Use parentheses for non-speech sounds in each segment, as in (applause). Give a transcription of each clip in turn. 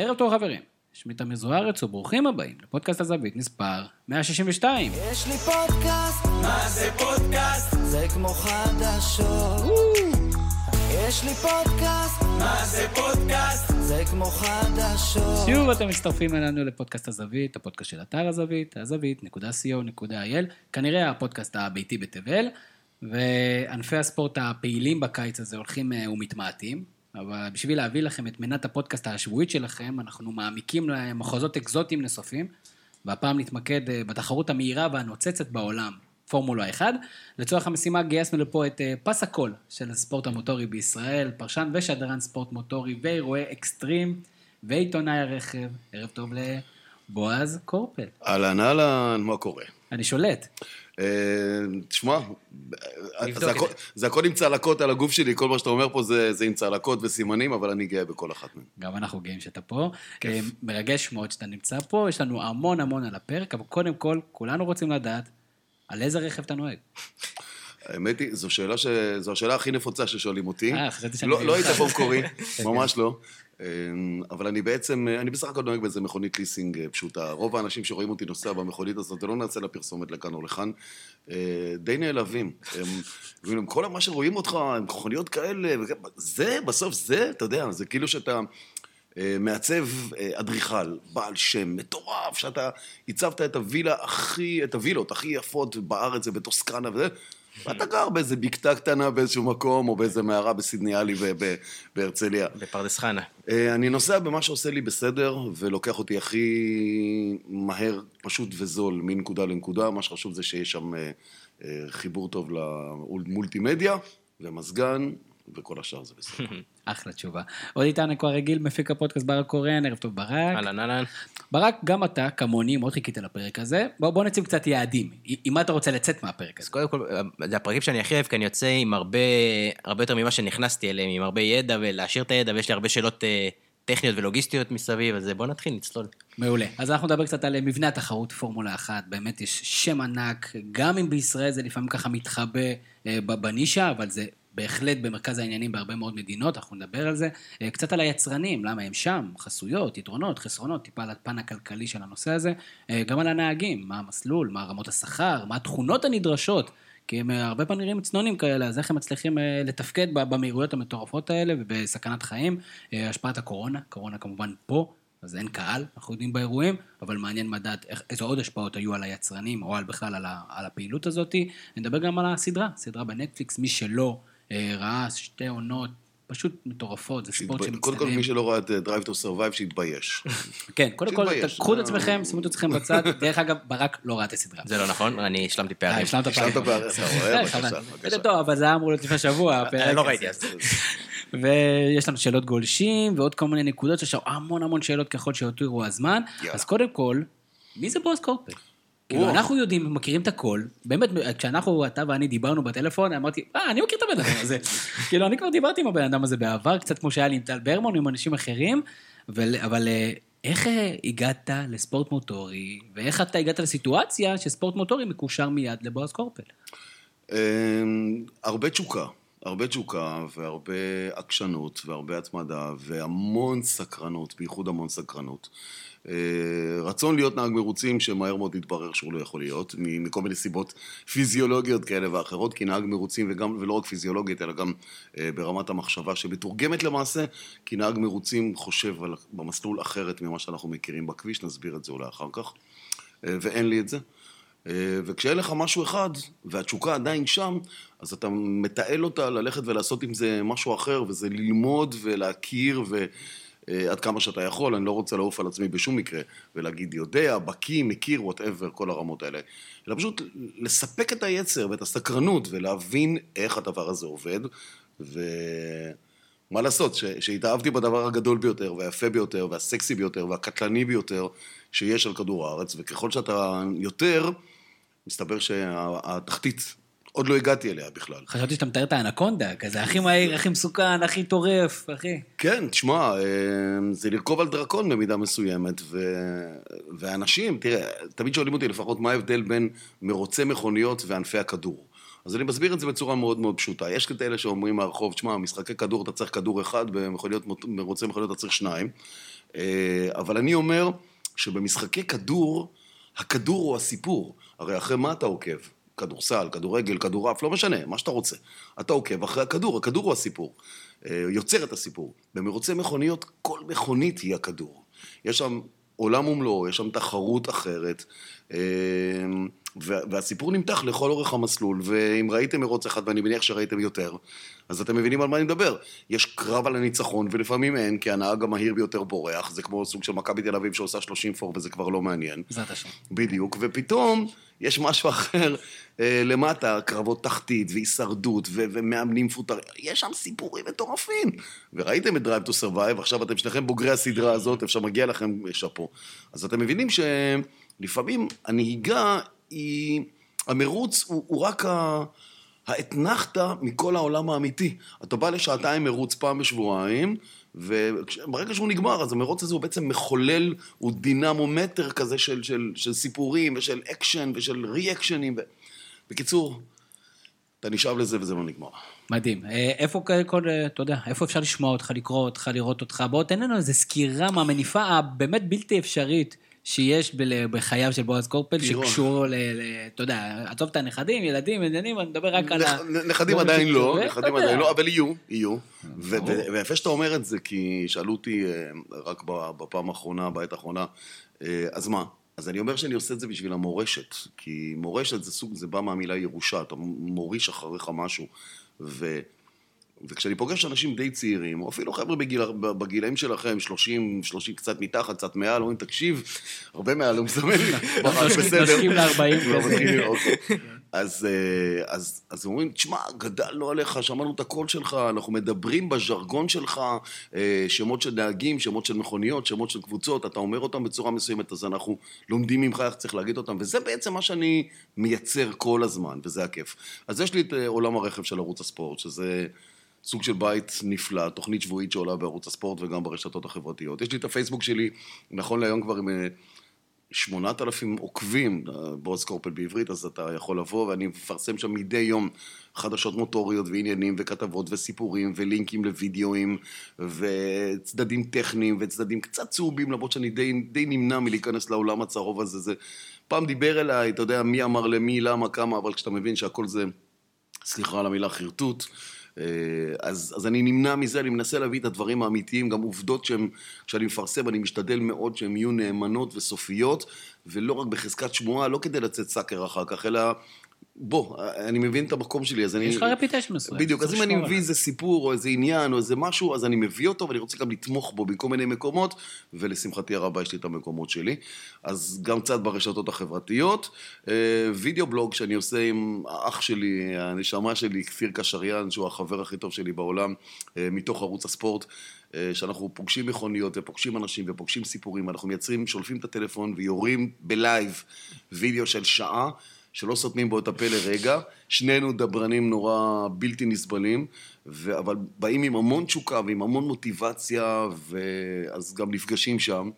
ערב טוב חברים, שמי תמיר זוארץ וברוכים הבאים לפודקאסט הזווית מספר 162. יש לי פודקאסט, מה זה פודקאסט? זה כמו חדשות. יש לי פודקאסט, מה זה פודקאסט? זה כמו חדשות. שוב אתם מצטרפים אלינו לפודקאסט הזווית, הפודקאסט של אתר הזווית, הזווית.co.il, כנראה הפודקאסט הביתי בתבל, וענפי הספורט הפעילים בקיץ הזה הולכים אה, ומתמעטים, אבל בשביל להביא לכם את מנת הפודקאסט השבועית שלכם, אנחנו מעמיקים למחוזות אקזוטיים נוספים, והפעם נתמקד אה, בתחרות המהירה והנוצצת בעולם, פורמולה 1. לצורך המשימה גייסנו לפה את אה, פס הקול של הספורט המוטורי בישראל, פרשן ושדרן ספורט מוטורי ואירועי אקסטרים, ועיתונאי הרכב. ערב טוב לבועז קורפל. אהלן אהלן, מה קורה? אני שולט. תשמע, זה הכל- זה. זה הכל עם צלקות על הגוף שלי, כל מה שאתה אומר פה זה זה עם צלקות וסימנים, אבל אני גאה בכל אחת מהן. גם אנחנו גאים שאתה פה. אה, מרגש מאוד שאתה נמצא פה, יש לנו המון המון על הפרק, אבל קודם כל, כולנו רוצים לדעת על איזה רכב אתה נוהג. האמת היא, זו שאלה ש... זו השאלה הכי נפוצה ששואלים אותי. אה, חשבתי שאני לא, לא היית. במקורי, (laughs) ממש לא. אה, אבל אני בעצם, אני בסך הכל נוהג באיזה מכונית ליסינג אה, פשוטה. רוב האנשים שרואים אותי נוסע במכונית הזאת, ולא נעשה לה פרסומת לכאן או לכאן, אה, די נעלבים. הם, כל מה שרואים אותך, הם מכוניות כאלה, זה, בסוף זה, אתה יודע, זה כאילו שאתה... אה, מעצב אה, אדריכל, בעל שם, מטורף, שאתה הצבת את הווילה הכי, את הווילות הכי יפות בארץ ובטוסקנה וזה, ואתה גר באיזה בקתה קטנה באיזשהו מקום, או באיזה מערה בסידניאלי ובהרצליה. בפרדס חנה. אה, אני נוסע במה שעושה לי בסדר, ולוקח אותי הכי מהר, פשוט וזול, מנקודה לנקודה. מה שחשוב זה שיש שם אה, אה, חיבור טוב למולטימדיה, ומזגן, וכל השאר זה בסדר. (laughs) אחלה תשובה. עוד איתנו כבר רגיל, מפיק הפודקאסט ברק קורן, ערב טוב ברק. אהלן אהלן. ברק, גם אתה, כמוני, מאוד חיכית לפרק הזה. בוא, בוא נציב קצת יעדים. עם מה אתה רוצה לצאת מהפרק אז הזה? קודם כל, זה הפרקים שאני הכי אוהב, כי אני יוצא עם הרבה, הרבה יותר ממה שנכנסתי אליהם, עם הרבה ידע ולהשאיר את הידע, ויש לי הרבה שאלות אה, טכניות ולוגיסטיות מסביב, אז אה, בוא נתחיל, נצלול. מעולה. אז אנחנו נדבר קצת על מבנה התחרות פורמולה 1. באמת יש שם ענק, גם אם בישראל זה לפעמים ככה מתחבא אה, בנישה, אבל זה בהחלט במרכז העניינים בהרבה מאוד מדינות, אנחנו נדבר על זה. אה, קצת על היצרנים, למה הם שם, חסויות, יתרונות, חסרונות, טיפה על הפן הכלכלי של הנושא הזה. אה, גם על הנהגים, מה המסלול, מה רמות השכר, מה התכונות הנדרשות. כי הם אה, הרבה פעמים נראים צנונים כאלה, אז איך הם מצליחים לתפקד במהירויות המטורפות האלה ובסכנת חיים. השפעת הקורונה, קורונה כמובן פה, אז אין קהל, אנחנו יודעים באירועים, אבל מעניין איך- איזה עוד השפעות היו על היצרנים, או על בכלל על, ה, על הפעילות הזאת. נדבר גם על הסדרה, סדרה בנטפליקס, מי שלא ראה שתי עונות פשוט מטורפות, זה ספורט שמצטלם. קודם כל, מי שלא ראה את אה, Drive to Survive, שיתבייש. (laughs) כן, קודם כל. תקחו את אה. עצמכם, שימו את עצמכם בצד. (laughs) דרך אגב, ברק לא ראה את הסדרה. זה לא נכון, אני השלמתי אה, פערים. השלמת השלמת פעם. פערים, אתה רואה? בבקשה, חבל. בבקשה. זה טוב, אבל זה היה אמור להיות לפני שבוע, אה, לא. ראיתי אז. ויש לנו שאלות גולשים, ועוד כל מיני נקודות, יש המון המון שאלות ככל שיותירו הזמן. אז קודם כל, מי זה בועז קורפל? כאילו. אנחנו יודעים, מכירים את הכל. באמת, כשאנחנו, אתה ואני דיברנו בטלפון, אמרתי, אה, אני מכיר את הבן אדם הזה. (laughs) כאילו, אני כבר דיברתי עם הבן אדם הזה בעבר, קצת כמו שהיה לי עם טל ברמן, עם אנשים אחרים, אבל, אבל אה, איך אה, הגעת לספורט מוטורי, ואיך אתה הגעת לסיטואציה שספורט מוטורי מקושר מיד לבועז קורפל? אמ, הרבה תשוקה, הרבה תשוקה והרבה עקשנות והרבה התמדה והמון סקרנות, בייחוד המון סקרנות. אה, רצון להיות נהג מרוצים שמהר מאוד התברר שהוא לא יכול להיות, מכל מיני סיבות פיזיולוגיות כאלה ואחרות, כי נהג מרוצים וגם, ולא רק פיזיולוגית, אלא גם אה, ברמת המחשבה שמתורגמת למעשה, כי נהג מרוצים חושב על, במסלול אחרת ממה שאנחנו מכירים בכביש, נסביר את זה אולי אחר כך, אה, ואין לי את זה. וכשאין לך משהו אחד, והתשוקה עדיין שם, אז אתה מתעל אותה ללכת ולעשות עם זה משהו אחר, וזה ללמוד ולהכיר, ועד כמה שאתה יכול, אני לא רוצה לעוף על עצמי בשום מקרה, ולהגיד יודע, בקיא, מכיר, whatever, כל הרמות האלה. אלא פשוט לספק את היצר ואת הסקרנות, ולהבין איך הדבר הזה עובד, ו... מה לעשות, ש- שהתאהבתי בדבר הגדול ביותר, והיפה ביותר, והסקסי ביותר, והקטלני ביותר שיש על כדור הארץ, וככל שאתה יותר, מסתבר שהתחתית, עוד לא הגעתי אליה בכלל. חשבתי שאתה מתאר את האנקונדה, כזה הכי מהיר, הכי מסוכן, הכי טורף, הכי... כן, תשמע, אה, זה לרכוב על דרקון במידה מסוימת, ו... ואנשים, תראה, תמיד שואלים אותי לפחות מה ההבדל בין מרוצי מכוניות וענפי הכדור. אז אני מסביר את זה בצורה מאוד מאוד פשוטה. יש כאלה שאומרים מהרחוב, תשמע, משחקי כדור אתה צריך כדור אחד, במכוניות, מרוצי מכוניות אתה צריך שניים. אה, אבל אני אומר שבמשחקי כדור, הכדור הוא הסיפור. הרי אחרי מה אתה עוקב? כדורסל, כדורגל, כדורעף, לא משנה, מה שאתה רוצה. אתה עוקב אחרי הכדור, הכדור הוא הסיפור. אה, יוצר את הסיפור. במרוצי מכוניות, כל מכונית היא הכדור. יש שם עולם ומלואו, יש שם תחרות אחרת. אה, והסיפור נמתח לכל אורך המסלול, ואם ראיתם מרוץ אחד, ואני מניח שראיתם יותר, אז אתם מבינים על מה אני מדבר. יש קרב על הניצחון, ולפעמים אין, כי הנהג המהיר ביותר בורח, זה כמו סוג של מכבי תל אביב שעושה 30 פור, וזה כבר לא מעניין. בעזרת השם. בדיוק, ופתאום יש משהו אחר אה, למטה, קרבות תחתית והישרדות ו- ומאמנים מפוטרים, יש שם סיפורים מטורפים. וראיתם את Drive to Survive, עכשיו אתם שניכם בוגרי הסדרה הזאת, אפשר מגיע לכם שאפו. אז אתם מבינים שלפעמים הנהיגה היא... המרוץ הוא, הוא רק ה... האתנחתא מכל העולם האמיתי. אתה בא לשעתיים מרוץ פעם בשבועיים, וברגע שהוא נגמר, אז המרוץ הזה הוא בעצם מחולל, הוא דינמומטר כזה של, של, של סיפורים ושל אקשן ושל רי-אקשנים. ו... בקיצור, אתה נשאב לזה וזה לא נגמר. מדהים. אה, איפה, כל, אה, אתה יודע, איפה אפשר לשמוע אותך, לקרוא אותך, לראות אותך? בוא תן לנו איזה סקירה מהמניפה הבאמת בלתי אפשרית. שיש בחייו של בועז קורפל, שקשור ל... אתה יודע, עזוב את הנכדים, ילדים, עניינים, אני מדבר רק על ה... נכדים עדיין לא, נכדים עדיין לא, אבל יהיו, יהיו. ויפה שאתה אומר את זה, כי שאלו אותי אה, רק בפעם האחרונה, בעת האחרונה, אה, אז מה? אז אני אומר שאני עושה את זה בשביל המורשת, כי מורשת זה סוג, זה בא מהמילה ירושה, אתה מוריש אחריך משהו. וכשאני פוגש אנשים די צעירים, או אפילו חבר'ה בגיל, בגילאים שלכם, 30, 30 קצת מתחת, קצת מעל, אומרים, תקשיב, הרבה מעל, הוא מסמן לי, (laughs) ממש בסדר. נושקים ל-40 לא. אוקיי. אז, אה, אז, אז אומרים, תשמע, גדלנו עליך, שמענו את הקול שלך, אנחנו מדברים בז'רגון שלך, אה, שמות של נהגים, שמות של מכוניות, שמות של קבוצות, אתה אומר אותם בצורה מסוימת, אז אנחנו לומדים ממך איך צריך להגיד אותם, וזה בעצם מה שאני מייצר כל הזמן, וזה הכיף. אז יש לי את אה, עולם הרכב של ערוץ הספורט, שזה... סוג של בית נפלא, תוכנית שבועית שעולה בערוץ הספורט וגם ברשתות החברתיות. יש לי את הפייסבוק שלי, נכון להיום כבר עם אה, שמונת אלפים עוקבים, אה, בועז קורפל בעברית, אז אתה יכול לבוא, ואני מפרסם שם מדי יום חדשות מוטוריות ועניינים וכתבות וסיפורים ולינקים לוידאוים וצדדים טכניים וצדדים קצת צהובים, למרות שאני די, די נמנע מלהיכנס לעולם הצהוב הזה. זה פעם דיבר אליי, אתה יודע, מי אמר למי, למה, כמה, אבל כשאתה מבין שהכל זה, סליחה על המילה חרטוט, אה, אז, אז אני נמנע מזה, אני מנסה להביא את הדברים האמיתיים, גם עובדות שהן, כשאני מפרסם, אני משתדל מאוד שהן יהיו נאמנות וסופיות, ולא רק בחזקת שמועה, לא כדי לצאת סאקר אחר כך, אלא בוא, אני מבין את המקום שלי, אז אני... יש לך reputation מסוים. בדיוק, אז אם אני מביא איזה סיפור או איזה עניין או איזה משהו, אז אני מביא אותו ואני רוצה גם לתמוך בו בכל מיני מקומות, ולשמחתי הרבה יש לי את המקומות שלי. אז גם קצת ברשתות החברתיות. אה, וידאו בלוג שאני עושה עם האח שלי, הנשמה שלי, כפיר קשריאן, שהוא החבר הכי טוב שלי בעולם, אה, מתוך ערוץ הספורט. אה, שאנחנו פוגשים מכוניות ופוגשים אנשים ופוגשים סיפורים, אנחנו מייצרים, שולפים את הטלפון ויורים ב live וידאו של שעה. שלא סותמים בו את הפה לרגע, שנינו דברנים נורא בלתי נסבלים, ו... אבל באים עם המון תשוקה ועם המון מוטיבציה, ואז גם נפגשים שם.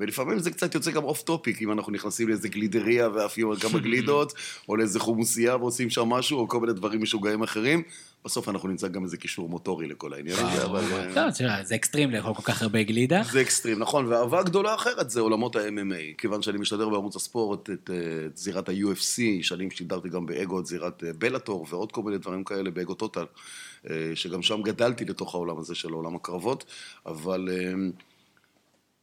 ולפעמים זה קצת יוצא גם off topic, אם אנחנו נכנסים לאיזה גלידריה ועפים על כמה גלידות, או לאיזה חומוסייה ועושים שם משהו, או כל מיני דברים משוגעים אחרים. בסוף אנחנו נמצא גם איזה קישור מוטורי לכל העניין הזה, אבל... אה, זה אקסטרים לאכול כל כך הרבה גלידה. זה אקסטרים, נכון, ואהבה גדולה אחרת זה עולמות ה-MMA, כיוון שאני משתדר בערוץ הספורט את זירת ה-UFC, שנים שידרתי גם באגו את זירת אה, בלאטור ועוד כל מיני דברים כאלה באגו טוטל, אה, שגם שם גדלתי לתוך העולם הזה של עולם הקרבות, אבל...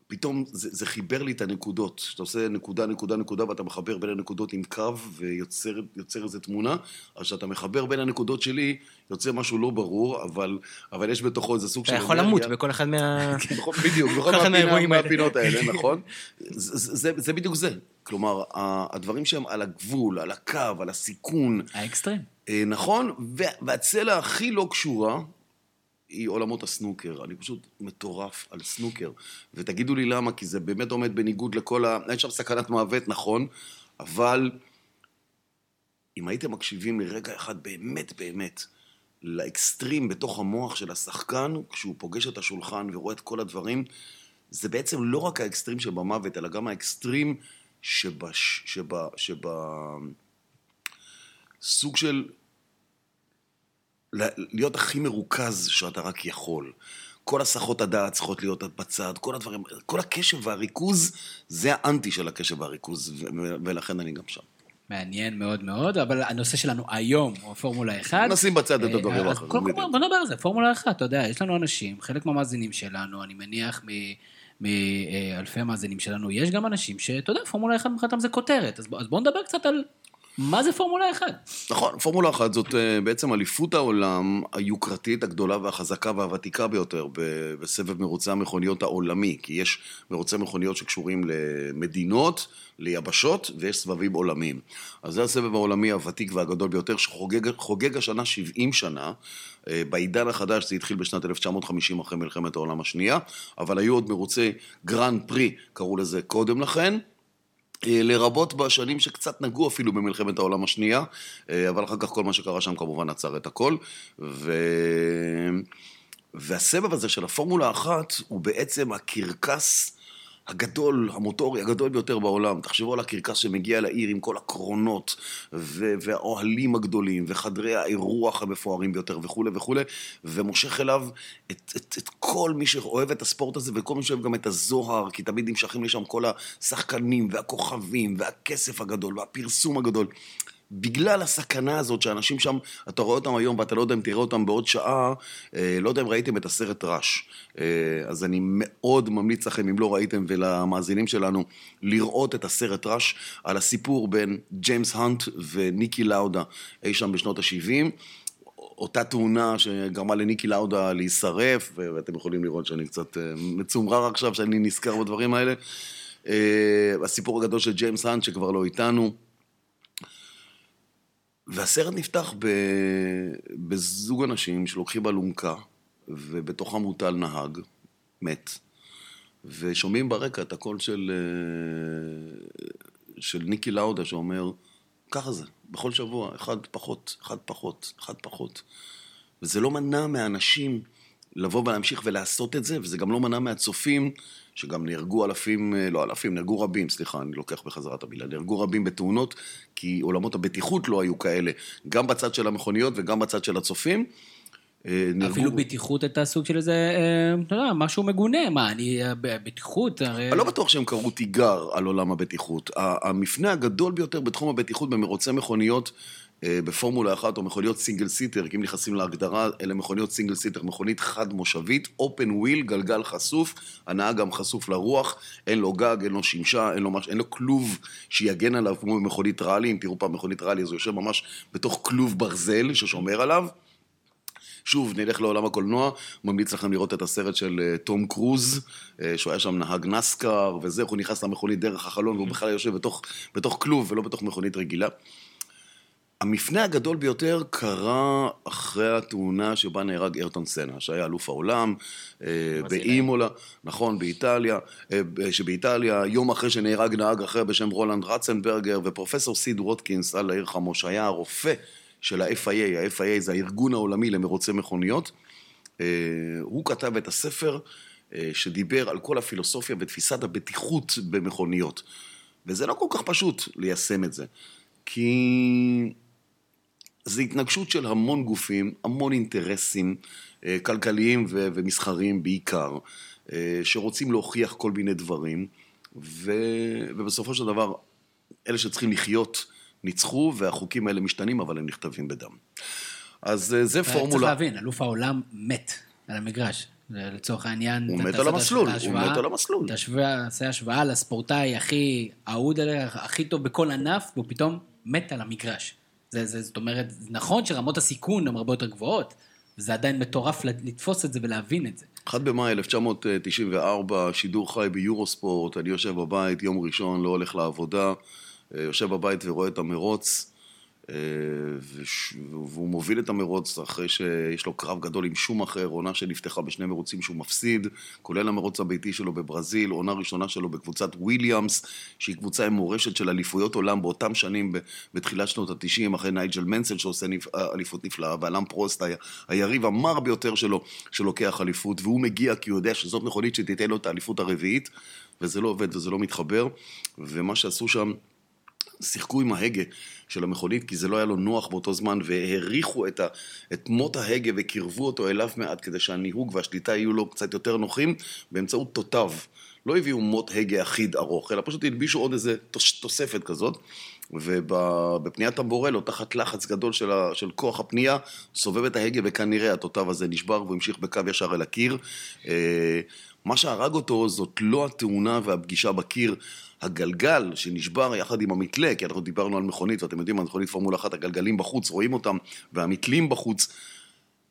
פתאום זה, זה חיבר לי את הנקודות. שאתה עושה נקודה, נקודה, נקודה, ואתה מחבר בין הנקודות עם קו ויוצר איזו תמונה, אז כשאתה מחבר בין הנקודות שלי, יוצא משהו לא ברור, אבל, אבל יש בתוכו איזה סוג של... אתה יכול למות בכל אחד מה... (laughs) נכון, בדיוק, בכל (laughs) מהפינה, מהפינות האלה, (laughs) נכון? זה, זה, זה בדיוק זה. כלומר, הדברים שהם על הגבול, על הקו, על הסיכון. האקסטרים. אה, נכון, והצלע הכי לא קשורה, היא עולמות הסנוקר. אני פשוט מטורף על סנוקר. ותגידו לי למה, כי זה באמת עומד בניגוד לכל ה... אין שם סכנת מוות, נכון, אבל אם הייתם מקשיבים לרגע אחד באמת באמת לאקסטרים בתוך המוח של השחקן, כשהוא פוגש את השולחן ורואה את כל הדברים, זה בעצם לא רק האקסטרים שבמוות, אלא גם האקסטרים שבש... שב... שב... סוג של להיות הכי מרוכז שאתה רק יכול. כל הסחות הדעת צריכות להיות בצד, כל הדברים, כל הקשב והריכוז, זה האנטי של הקשב והריכוז, ולכן אני גם שם. מעניין מאוד מאוד, אבל הנושא שלנו היום הוא הפורמולה 1. נשים בצד את הדברים אה, האחרים. קודם כל בוא נדבר על זה, פורמולה 1, אתה יודע, יש לנו אנשים, חלק מהמאזינים שלנו, אני מניח מאלפי המאזינים שלנו, יש גם אנשים שאתה יודע, פורמולה 1 מבחינתם זה כותרת, אז בוא נדבר קצת על מה זה פורמולה 1? נכון, פורמולה 1 זאת אה, בעצם אליפות העולם היוקרתית, הגדולה והחזקה והוותיקה ביותר בסבב מרוצי המכוניות העולמי, כי יש מרוצי מכוניות שקשורים למדינות, ליבשות, ויש סבבים עולמיים. אז זה הסבב העולמי הוותיק והגדול ביותר, שחוגג השנה 70 שנה. אה, בעידן החדש זה התחיל בשנת 1950 אחרי מלחמת העולם השנייה, אבל היו עוד מרוצי גרנד פרי, קראו לזה קודם לכן. אה, לרבות בשנים שקצת נגעו אפילו במלחמת העולם השנייה, אה, אבל אחר כך כל מה שקרה שם כמובן עצר את הכל. ו... והסבב הזה של הפורמולה אחת הוא בעצם הקרקס הגדול, המוטורי הגדול ביותר בעולם. תחשבו על הקרקס שמגיע לעיר עם כל הקרונות והאוהלים הגדולים וחדרי האירוח המפוארים ביותר וכולי וכולי, ומושך אליו את, את, את כל מי שאוהב את הספורט הזה וכל מי שאוהב גם את הזוהר, כי תמיד נמשכים לשם כל השחקנים והכוכבים והכסף הגדול והפרסום הגדול. בגלל הסכנה הזאת שאנשים שם, אתה רואה אותם היום ואתה לא יודע אם תראה אותם בעוד שעה, אה, לא יודע אם ראיתם את הסרט ראש. אה, אז אני מאוד ממליץ לכם, אם לא ראיתם, ולמאזינים שלנו, לראות את הסרט ראש על הסיפור בין ג'יימס האנט וניקי לאודה אי שם בשנות ה-70. אותה תאונה שגרמה לניקי לאודה להישרף, ואתם יכולים לראות שאני קצת אה, מצומרר עכשיו, שאני נזכר בדברים האלה. הסיפור הגדול של ג'יימס האנט שכבר לא איתנו. והסרט נפתח ב... בזוג אנשים שלוקחים אלונקה, ובתוכם מוטל נהג, מת, ושומעים ברקע את הקול של, אה, של ניקי לאודה שאומר, ככה זה, בכל שבוע, אחד פחות, אחד פחות, אחד פחות. וזה לא מנע מהאנשים לבוא ולהמשיך ולעשות את זה, וזה גם לא מנע מהצופים שגם נהרגו אלפים, אה, לא אלפים, נהרגו רבים, סליחה, אני לוקח בחזרה את המילה, נהרגו רבים בתאונות, כי עולמות הבטיחות לא היו כאלה, גם בצד של המכוניות וגם בצד של הצופים. אה, נהרגו... אפילו בטיחות הייתה סוג של איזה, אה, אתה יודע, משהו מגונה, מה, אני, בטיחות, הרי... אני לא בטוח שהם קראו תיגר על עולם הבטיחות. המפנה הגדול ביותר בתחום הבטיחות במרוצי מכוניות בפורמולה אחת או מכוניות single seater, כי אם נכנסים להגדרה, אלה מכוניות single seater, מכונית חד מושבית, open wheel, גלגל חשוף, הנהג גם חשוף לרוח, אין לו גג, אין לו שמשה, אין לו, מש... אין לו כלוב שיגן עליו כמו במכונית ראלי, אם תראו פעם מכונית ראלי, אז הוא יושב ממש בתוך כלוב ברזל ששומר עליו. שוב, נלך לעולם הקולנוע, ממליץ לכם לראות את הסרט של אה, תום קרוז, אה, שהוא היה שם נהג נסקר וזה, הוא נכנס למכונית דרך החלון והוא בכלל יושב בתוך, בתוך כלוב ולא בתוך מכונית רגילה. המפנה הגדול ביותר קרה אחרי התאונה שבה נהרג ארטון סנה, שהיה אלוף העולם, אה, באימולה, נכון, באיטליה, אה, שבאיטליה, יום אחרי שנהרג נהג אחר בשם רולנד רצנברגר, ופרופסור סיד ווטקינס, על העיר חמו, שהיה הרופא של ה-FIA, ה-FIA זה הארגון העולמי למרוצי מכוניות, אה, הוא כתב את הספר שדיבר על כל הפילוסופיה ותפיסת הבטיחות במכוניות. וזה לא כל כך פשוט ליישם את זה. כי זה התנגשות של המון גופים, המון אינטרסים אה, כלכליים ומסחריים בעיקר, אה, שרוצים להוכיח כל מיני דברים, ו... ובסופו של דבר, אלה שצריכים לחיות ניצחו, והחוקים האלה משתנים, אבל הם נכתבים בדם. אז אה, זה פורמולה... צריך להבין, אלוף העולם מת על המגרש. לצורך העניין, הוא מת על המסלול, הוא מת על המסלול. תעשה השוואה לספורטאי הכי אהוד עליך, הכי טוב בכל ענף, והוא פתאום מת על המגרש. זה, זה, זאת אומרת, נכון שרמות הסיכון הן הרבה יותר גבוהות, וזה עדיין מטורף לתפוס את זה ולהבין את זה. 1 במאי 1994, שידור חי ביורוספורט, אני יושב בבית, יום ראשון, לא הולך לעבודה, אה, יושב בבית ורואה את המרוץ. והוא מוביל את המרוץ אחרי שיש לו קרב גדול עם שום אחר, עונה שנפתחה בשני מרוצים שהוא מפסיד, כולל המרוץ הביתי שלו בברזיל, עונה ראשונה שלו בקבוצת וויליאמס, שהיא קבוצה עם מורשת של אליפויות עולם באותם שנים בתחילת שנות התשעים, אחרי נייג'ל מנסל שעושה אליפות נפלאה, ואלם פרוסט, היריב המר ביותר שלו, שלוקח אליפות, והוא מגיע כי הוא יודע שזאת מכונית שתיתן לו את האליפות הרביעית, וזה לא עובד וזה לא מתחבר, ומה שעשו שם שיחקו עם ההגה של המכונית, כי זה לא היה לו נוח באותו זמן, והעריכו את, את מוט ההגה וקירבו אותו אליו מעט, כדי שהניהוג והשליטה יהיו לו קצת יותר נוחים, באמצעות תותיו. לא הביאו מוט הגה אחיד ארוך, אלא פשוט הלבישו עוד איזה תוספת כזאת. ובפניית טמבורלו, תחת לחץ גדול של, ה, של כוח הפנייה, סובב את ההגה וכנראה התותב הזה נשבר והוא המשיך בקו ישר אל הקיר. אה, מה שהרג אותו זאת לא התאונה והפגישה בקיר, הגלגל שנשבר יחד עם המתלה, כי אנחנו דיברנו על מכונית, ואתם יודעים, על מכונית פורמולה אחת, הגלגלים בחוץ, רואים אותם, והמתלים בחוץ.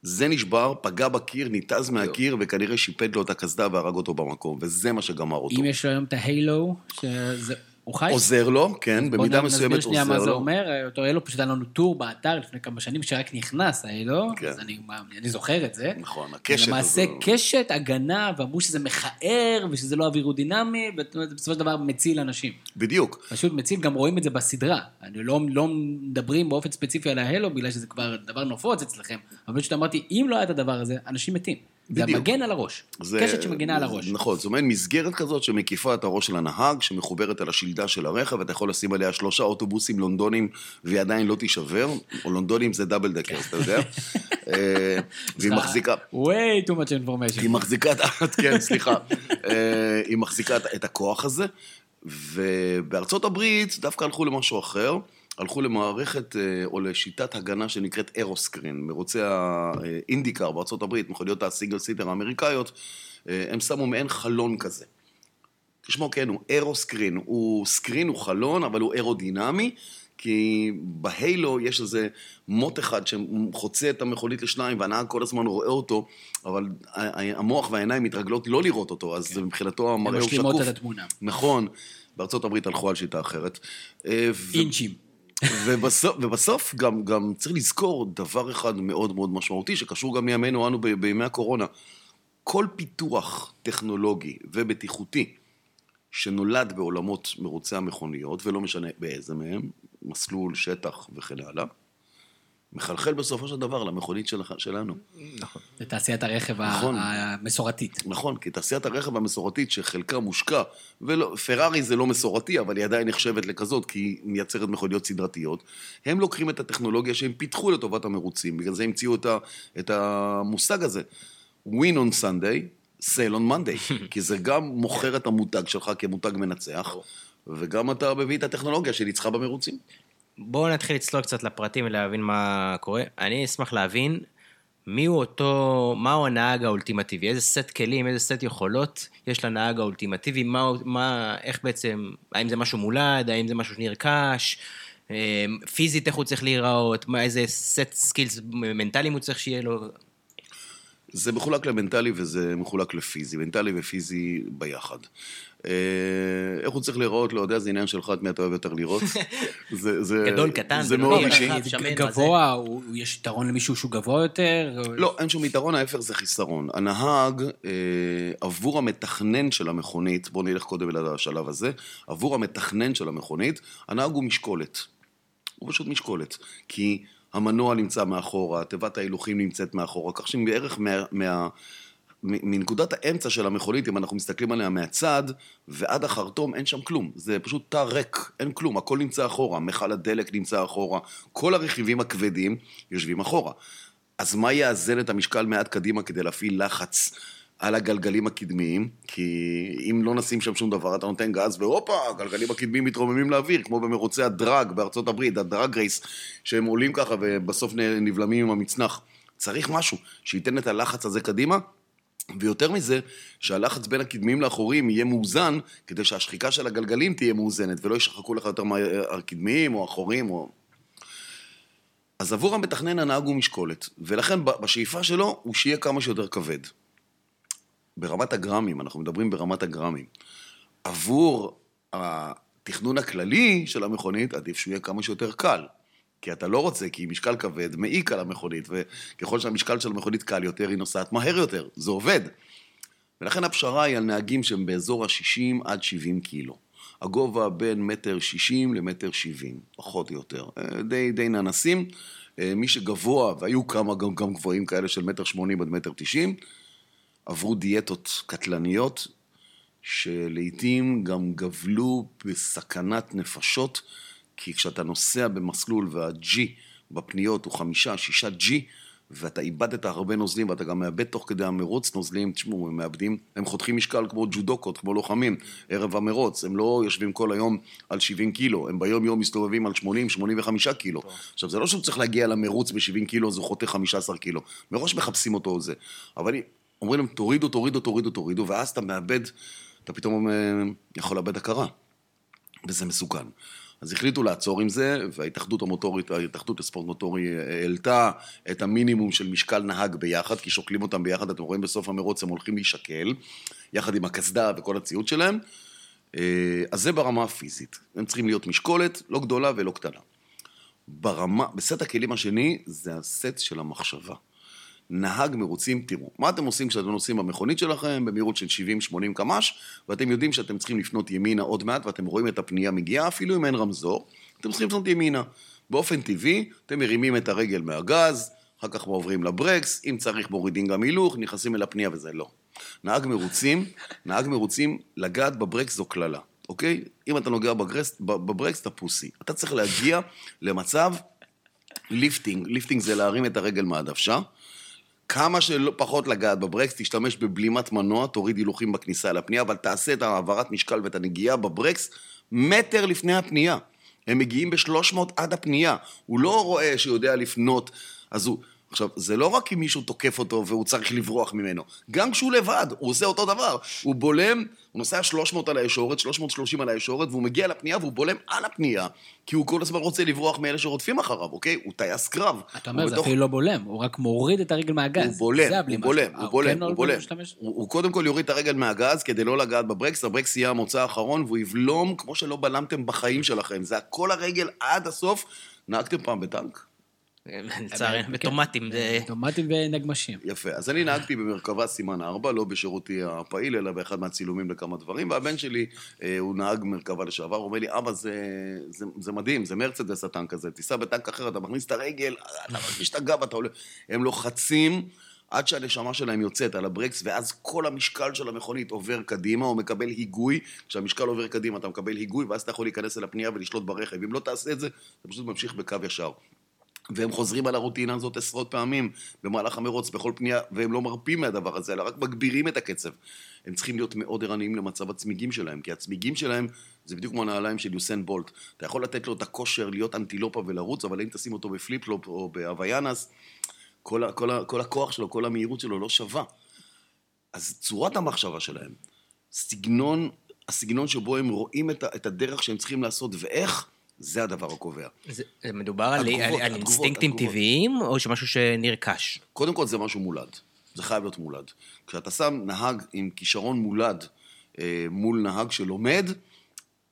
זה נשבר, פגע בקיר, ניתז מהקיר, וכנראה שיפד לו את הקסדה והרג אותו במקום, וזה מה שגמר אותו. אם יש לו היום את ההיילו, שזה... הוא חי? עוזר לו, כן, במידה מסוימת עוזר לו. נסביר שנייה מה זה אומר, אותו הילו פשוט היה לנו טור באתר לפני כמה שנים, שרק נכנס ההילו, כן. אז אני, אני זוכר את זה. נכון, הקשת למעשה הזו. קשת, הגנה, ואמרו שזה מכער, ושזה לא אווירודינמי, ובסופו של דבר מציל אנשים. בדיוק. פשוט מציל, גם רואים את זה בסדרה. אני לא, לא מדברים באופן ספציפי על ההילו, בגלל שזה כבר דבר נפוץ אצלכם, אבל פשוט אמרתי, אם לא היה את הדבר הזה, אנשים מתים. בדיוק. זה מגן על הראש. זה, קשת שמגינה על הראש. נכון, זו מעין מסגרת כזאת שמקיפה את הראש של הנהג, שמחוברת על השלדה של הרכב, ואתה יכול לשים עליה שלושה אוטובוסים לונדונים, והיא עדיין לא תישבר, או לונדונים זה דאבל דקר, אתה יודע. (laughs) אה, והיא מחזיקה... way too much information. היא מחזיקה, (laughs) כן, סליחה. אה, היא מחזיקה את הכוח הזה, ובארצות הברית דווקא הלכו למשהו אחר. הלכו למערכת אה, או לשיטת הגנה שנקראת אירוסקרין, מרוצי האינדיקר בארה"ב, מכוניות הסיגל סיטר האמריקאיות, אה, הם שמו מעין חלון כזה. כשמו כן, הוא אירוסקרין, הוא סקרין, הוא חלון, אבל הוא אירודינמי, כי בהיילו יש איזה מוט אחד שחוצה את המכונית לשניים, והנהג כל הזמן רואה אותו, אבל המוח והעיניים מתרגלות לא לראות אותו, אז כן. מבחינתו המראה הוא שקוף. הם משלימות את התמונה. נכון, בארצות הברית הלכו על שיטה אחרת. אה, אינצ'ים. ובסוף, ובסוף גם, גם צריך לזכור דבר אחד מאוד מאוד משמעותי, שקשור גם לימינו אנו בימי הקורונה. כל פיתוח טכנולוגי ובטיחותי שנולד בעולמות מרוצי המכוניות, ולא משנה באיזה מהם, מסלול, שטח וכן הלאה, מחלחל בסופו של דבר למכונית של, שלנו. נכון. לתעשיית הרכב נכון. המסורתית. נכון, כי תעשיית הרכב המסורתית שחלקה מושקע, ופרארי זה לא מסורתי, אבל היא עדיין נחשבת לכזאת, כי היא מייצרת מכוניות סדרתיות, הם לוקחים את הטכנולוגיה שהם פיתחו לטובת המרוצים, בגלל זה המציאו את, ה, את המושג הזה. win on Sunday, sell on Monday, (laughs) כי זה גם מוכר את המותג שלך כמותג מנצח, וגם אתה מביא את הטכנולוגיה שניצחה במרוצים. בואו נתחיל לצלול קצת לפרטים ולהבין מה קורה. אני אשמח להבין מי הוא אותו, מהו הנהג האולטימטיבי, איזה סט כלים, איזה סט יכולות יש לנהג האולטימטיבי, מה, מה, איך בעצם, האם זה משהו מולד, האם זה משהו שנרכש, אה, פיזית איך הוא צריך להיראות, מה, איזה set skills מנטליים הוא צריך שיהיה לו. זה מחולק למנטלי וזה מחולק לפיזי, מנטלי ופיזי ביחד. אה, איך הוא צריך להיראות, לא יודע, זה עניין שלך, את מי אתה אוהב יותר לראות. (laughs) זה, זה, גדול, קטן, זה מאוד אישי. גבוה, יש יתרון למישהו שהוא גבוה יותר? לא, אין שום יתרון, ההפך זה חיסרון. הנהג, אה, עבור המתכנן של המכונית, בואו נלך קודם לשלב הזה, עבור המתכנן של המכונית, הנהג הוא משקולת. הוא פשוט משקולת. כי המנוע נמצא מאחורה, תיבת ההילוכים נמצאת מאחורה, כך שבערך מה... מה מנקודת האמצע של המכונית, אם אנחנו מסתכלים עליה מהצד, ועד החרטום אין שם כלום. זה פשוט תא ריק, אין כלום, הכל נמצא אחורה. מכל הדלק נמצא אחורה, כל הרכיבים הכבדים יושבים אחורה. אז מה יאזן את המשקל מעט קדימה כדי להפעיל לחץ על הגלגלים הקדמיים? כי אם לא נשים שם שום דבר, אתה נותן גז, והופה, הגלגלים הקדמיים מתרוממים לאוויר, כמו במרוצי הדרג בארצות הברית, הדרג רייס, שהם עולים ככה ובסוף נבלמים עם המצנח. צריך משהו שייתן את הלחץ הזה קדימה, ויותר מזה, שהלחץ בין הקדמיים לאחוריים יהיה מאוזן, כדי שהשחיקה של הגלגלים תהיה מאוזנת, ולא ישחקו לך יותר מהקדמיים או האחוריים או... אז עבור המתכנן הנהג הוא משקולת, ולכן בשאיפה שלו הוא שיהיה כמה שיותר כבד. ברמת הגרמים, אנחנו מדברים ברמת הגרמים. עבור התכנון הכללי של המכונית, עדיף שהוא יהיה כמה שיותר קל. כי אתה לא רוצה, כי משקל כבד מעיק על המכונית, וככל שהמשקל של המכונית קל יותר, היא נוסעת מהר יותר, זה עובד. ולכן הפשרה היא על נהגים שהם באזור ה-60 עד 70 קילו. הגובה בין מטר 60 למטר 70, פחות או יותר. אה, די, די ננסים. אה, מי שגבוה, והיו כמה גם, גם גבוהים כאלה של מטר 80 עד מטר 90, עברו דיאטות קטלניות, שלעיתים גם גבלו בסכנת נפשות. כי כשאתה נוסע במסלול וה-G בפניות הוא חמישה, שישה G, ואתה איבדת הרבה נוזלים, ואתה גם מאבד תוך כדי המרוץ נוזלים, תשמעו, הם מאבדים, הם חותכים משקל כמו ג'ודוקות, כמו לוחמים, ערב המרוץ, הם לא יושבים כל היום על 70 קילו, הם ביום יום מסתובבים על 80-85 קילו. טוב. עכשיו, זה לא שהוא צריך להגיע למרוץ ב-70 קילו, אז הוא חותך 15 קילו. מראש מחפשים אותו זה. אבל אומרים להם, תורידו, תורידו, תורידו, תורידו, ואז אתה מאבד, אתה פתאום אה, יכול לאבד הכרה. וזה מסוכן. אז החליטו לעצור עם זה, וההתאחדות המוטורית, ההתאחדות לספורט מוטורי אה, העלתה את המינימום של משקל נהג ביחד, כי שוקלים אותם ביחד, אתם רואים בסוף המרוץ הם הולכים להישקל, יחד עם הקסדה וכל הציוד שלהם. אה, אז זה ברמה הפיזית. הם צריכים להיות משקולת, לא גדולה ולא קטנה. ברמה, בסט הכלים השני זה הסט של המחשבה. נהג מרוצים, תראו, מה אתם עושים כשאתם נוסעים במכונית שלכם במהירות של 70-80 קמ"ש, ואתם יודעים שאתם צריכים לפנות ימינה עוד מעט, ואתם רואים את הפנייה מגיעה, אפילו אם אין רמזור, אתם צריכים לפנות ימינה. באופן טבעי, אתם מרימים את הרגל מהגז, אחר כך עוברים לברקס, אם צריך מורידים גם הילוך, נכנסים אל הפנייה וזה לא. נהג מרוצים, נהג מרוצים, לגעת בברקס זו קללה, אוקיי? אם אתה נוגע בברקס, בברקס אתה pussy. אתה צריך להגיע למצב lifting, lifting זה להרים את הרגל מהדוושה. כמה שפחות לגעת בברקס, תשתמש בבלימת מנוע, תוריד הילוכים בכניסה לפנייה, אבל תעשה את העברת משקל ואת הנגיעה בברקס מטר לפני הפנייה. הם מגיעים ב-300 עד הפנייה. הוא לא רואה שיודע לפנות, אז הוא... עכשיו, זה לא רק אם מישהו תוקף אותו והוא צריך לברוח ממנו, גם כשהוא לבד, הוא עושה אותו דבר. הוא בולם, הוא נוסע 300 על הישורת, 330 על הישורת, והוא מגיע לפנייה והוא בולם על הפנייה, כי הוא כל הזמן רוצה לברוח מאלה שרודפים אחריו, אוקיי? הוא טייס קרב. אתה אומר, זה בתוך... אפילו לא בולם, הוא רק מוריד את הרגל מהגז. הוא בולם, הוא בולם, הוא בולם, הוא בולם. הוא קודם כל יוריד את הרגל מהגז כדי לא לגעת בברקס, הברקס יהיה המוצא האחרון, והוא יבלום כמו שלא בלמתם בחיים שלכם. זה הכל הרגל עד הסוף. נהגתם פעם בטנק? (laughs) לצערי, בטומטים. טומטים ונגמשים. יפה. אז אני נהגתי במרכבה סימן 4, לא בשירותי הפעיל, אלא באחד מהצילומים לכמה דברים, והבן שלי, אה, הוא נהג מרכבה לשעבר, הוא אומר לי, אבא, זה מדהים, זה מרצדס הטנק הזה, תיסע בטנק אחר, אתה מכניס את הרגל, אתה מרגיש את הגב, אתה עולה... הם לוחצים. עד שהנשמה שלהם יוצאת על הברקס, ואז כל המשקל של המכונית עובר קדימה, או מקבל היגוי. כשהמשקל עובר קדימה אתה מקבל היגוי, ואז אתה יכול להיכנס אל הפנייה ולשלוט ברכב. אם לא תעשה את זה, אתה פשוט ממשיך בקו ישר. והם חוזרים על הרוטינה הזאת עשרות פעמים במהלך המרוץ, בכל פנייה, והם לא מרפים מהדבר הזה, אלא רק מגבירים את הקצב. הם צריכים להיות מאוד ערניים למצב הצמיגים שלהם, כי הצמיגים שלהם זה בדיוק כמו הנעליים של יוסן בולט. אתה יכול לתת לו את הכושר להיות אנטילופה ולרוץ, אבל אם תשים אותו בפליפלופ או בהוויאנס, כל, כל, כל הכוח שלו, כל המהירות שלו לא שווה. אז צורת המחשבה שלהם, סגנון, הסגנון שבו הם רואים את הדרך שהם צריכים לעשות ואיך, זה הדבר הקובע. זה, מדובר על, על, על אינסטינקטים התגובות. טבעיים, או שמשהו שנרכש? קודם כל זה משהו מולד. זה חייב להיות מולד. כשאתה שם נהג עם כישרון מולד אה, מול נהג שלומד,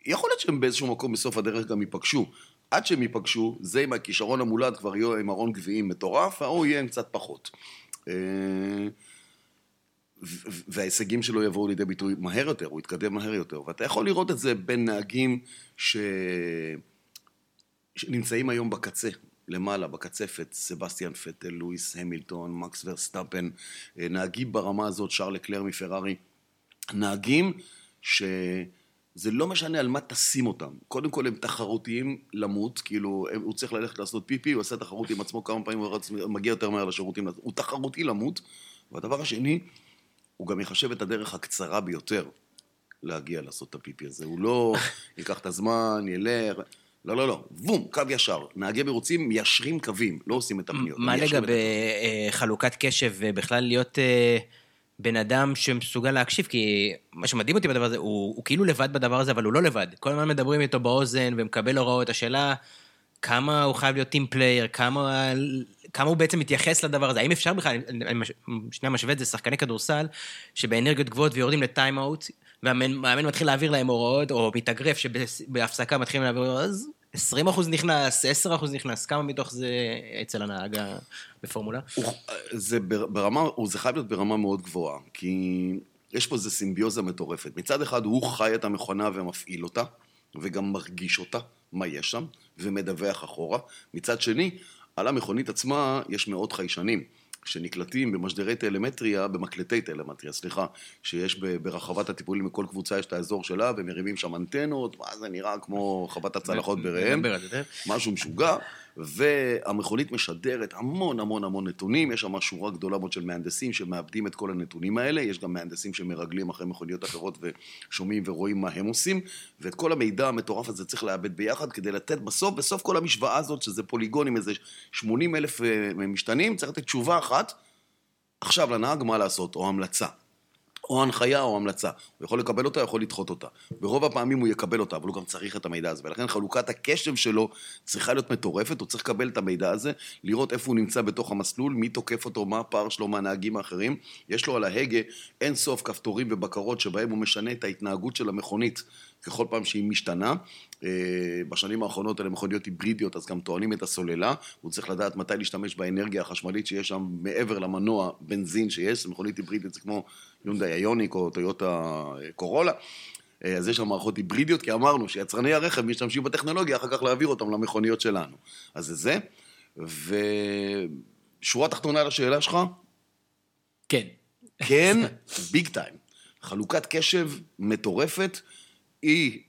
יכול להיות שהם באיזשהו מקום בסוף הדרך גם ייפגשו. עד שהם ייפגשו, זה עם הכישרון המולד כבר יהיה עם ארון גביעים מטורף, ההוא יהיה עם קצת פחות. אה, וההישגים שלו יבואו לידי ביטוי מהר יותר, הוא יתקדם מהר יותר. ואתה יכול לראות את זה בין נהגים ש... שנמצאים היום בקצה, למעלה, בקצפת, סבסטיאן פטל, לואיס המילטון, מקס ורסטאפן, אה, נהגים ברמה הזאת, שארל לקלר מפרארי, נהגים שזה לא משנה על מה תשים אותם. קודם כל הם תחרותיים למות, כאילו הם, הוא צריך ללכת לעשות פיפי, הוא עושה תחרות עם עצמו כמה פעמים, הוא מגיע יותר מהר לשירותים, הוא תחרותי למות. והדבר השני, הוא גם יחשב את הדרך הקצרה ביותר להגיע לעשות את הפיפי הזה. הוא לא (laughs) ייקח את הזמן, ילך... לא, לא, לא, בום, קו ישר. נהגי מרוצים מיישרים קווים, לא עושים את הפניות. מה לגבי אה, חלוקת קשב ובכלל להיות אה, בן אדם שמסוגל להקשיב? כי מה שמדהים אותי בדבר הזה, הוא, הוא כאילו לבד בדבר הזה, אבל הוא לא לבד. כל הזמן מדברים איתו באוזן ומקבל הוראות. השאלה, כמה הוא חייב להיות team player, כמה, כמה הוא בעצם מתייחס לדבר הזה. האם אפשר בכלל, אני שנייה משווה את זה, שחקני כדורסל, שבאנרגיות גבוהות ויורדים לטיים-אאוט, והמאמן מתחיל להעביר להם הוראות, או מתאגרף שבהפסקה מתחילים להעביר הוראות, אז 20 אחוז נכנס, 10 אחוז נכנס, כמה מתוך זה אצל הנהג בפורמולה? זה ברמה, זה חייב להיות ברמה מאוד גבוהה, כי יש פה איזו סימביוזה מטורפת. מצד אחד הוא חי את המכונה ומפעיל אותה, וגם מרגיש אותה, מה יש שם, ומדווח אחורה. מצד שני, על המכונית עצמה יש מאות חיישנים. שנקלטים במשדרי טלמטריה, במקלטי טלמטריה, סליחה, שיש ברחבת הטיפולים, לכל קבוצה יש את האזור שלה, ומרימים שם אנטנות, מה זה נראה כמו חוות הצלחות בראם, משהו משוגע. והמכונית משדרת המון המון המון נתונים, יש שם שורה גדולה מאוד של מהנדסים שמאבדים את כל הנתונים האלה, יש גם מהנדסים שמרגלים אחרי מכוניות אחרות ושומעים ורואים מה הם עושים, ואת כל המידע המטורף הזה צריך לעבד ביחד כדי לתת בסוף, בסוף כל המשוואה הזאת, שזה פוליגון עם איזה 80 אלף אה, משתנים, צריך לתת תשובה אחת, עכשיו לנהג מה לעשות, או המלצה. או הנחיה או המלצה. הוא יכול לקבל אותה, יכול לדחות אותה. ברוב הפעמים הוא יקבל אותה, אבל הוא גם צריך את המידע הזה. ולכן חלוקת הקשב שלו צריכה להיות מטורפת, הוא צריך לקבל את המידע הזה, לראות איפה הוא נמצא בתוך המסלול, מי תוקף אותו, מה הפער שלו מהנהגים האחרים. יש לו על ההגה אין סוף כפתורים ובקרות שבהם הוא משנה את ההתנהגות של המכונית ככל פעם שהיא משתנה. אה, בשנים האחרונות אלה מכוניות היברידיות, אז גם טוענים את הסוללה. הוא צריך לדעת מתי להשתמש באנרגיה החשמלית שיש שם מעבר למנוע בנזין שיש. מכונית היברידית זה כמו יונדאי איוניק או טויוטה אה, קורולה. אה, אז יש שם מערכות היברידיות, כי אמרנו שיצרני הרכב משתמשים בטכנולוגיה, אחר כך להעביר אותם למכוניות שלנו. אז זה זה. ושורה תחתונה לשאלה שלך? כן. כן, (laughs) big time. חלוקת קשב מטורפת. אי,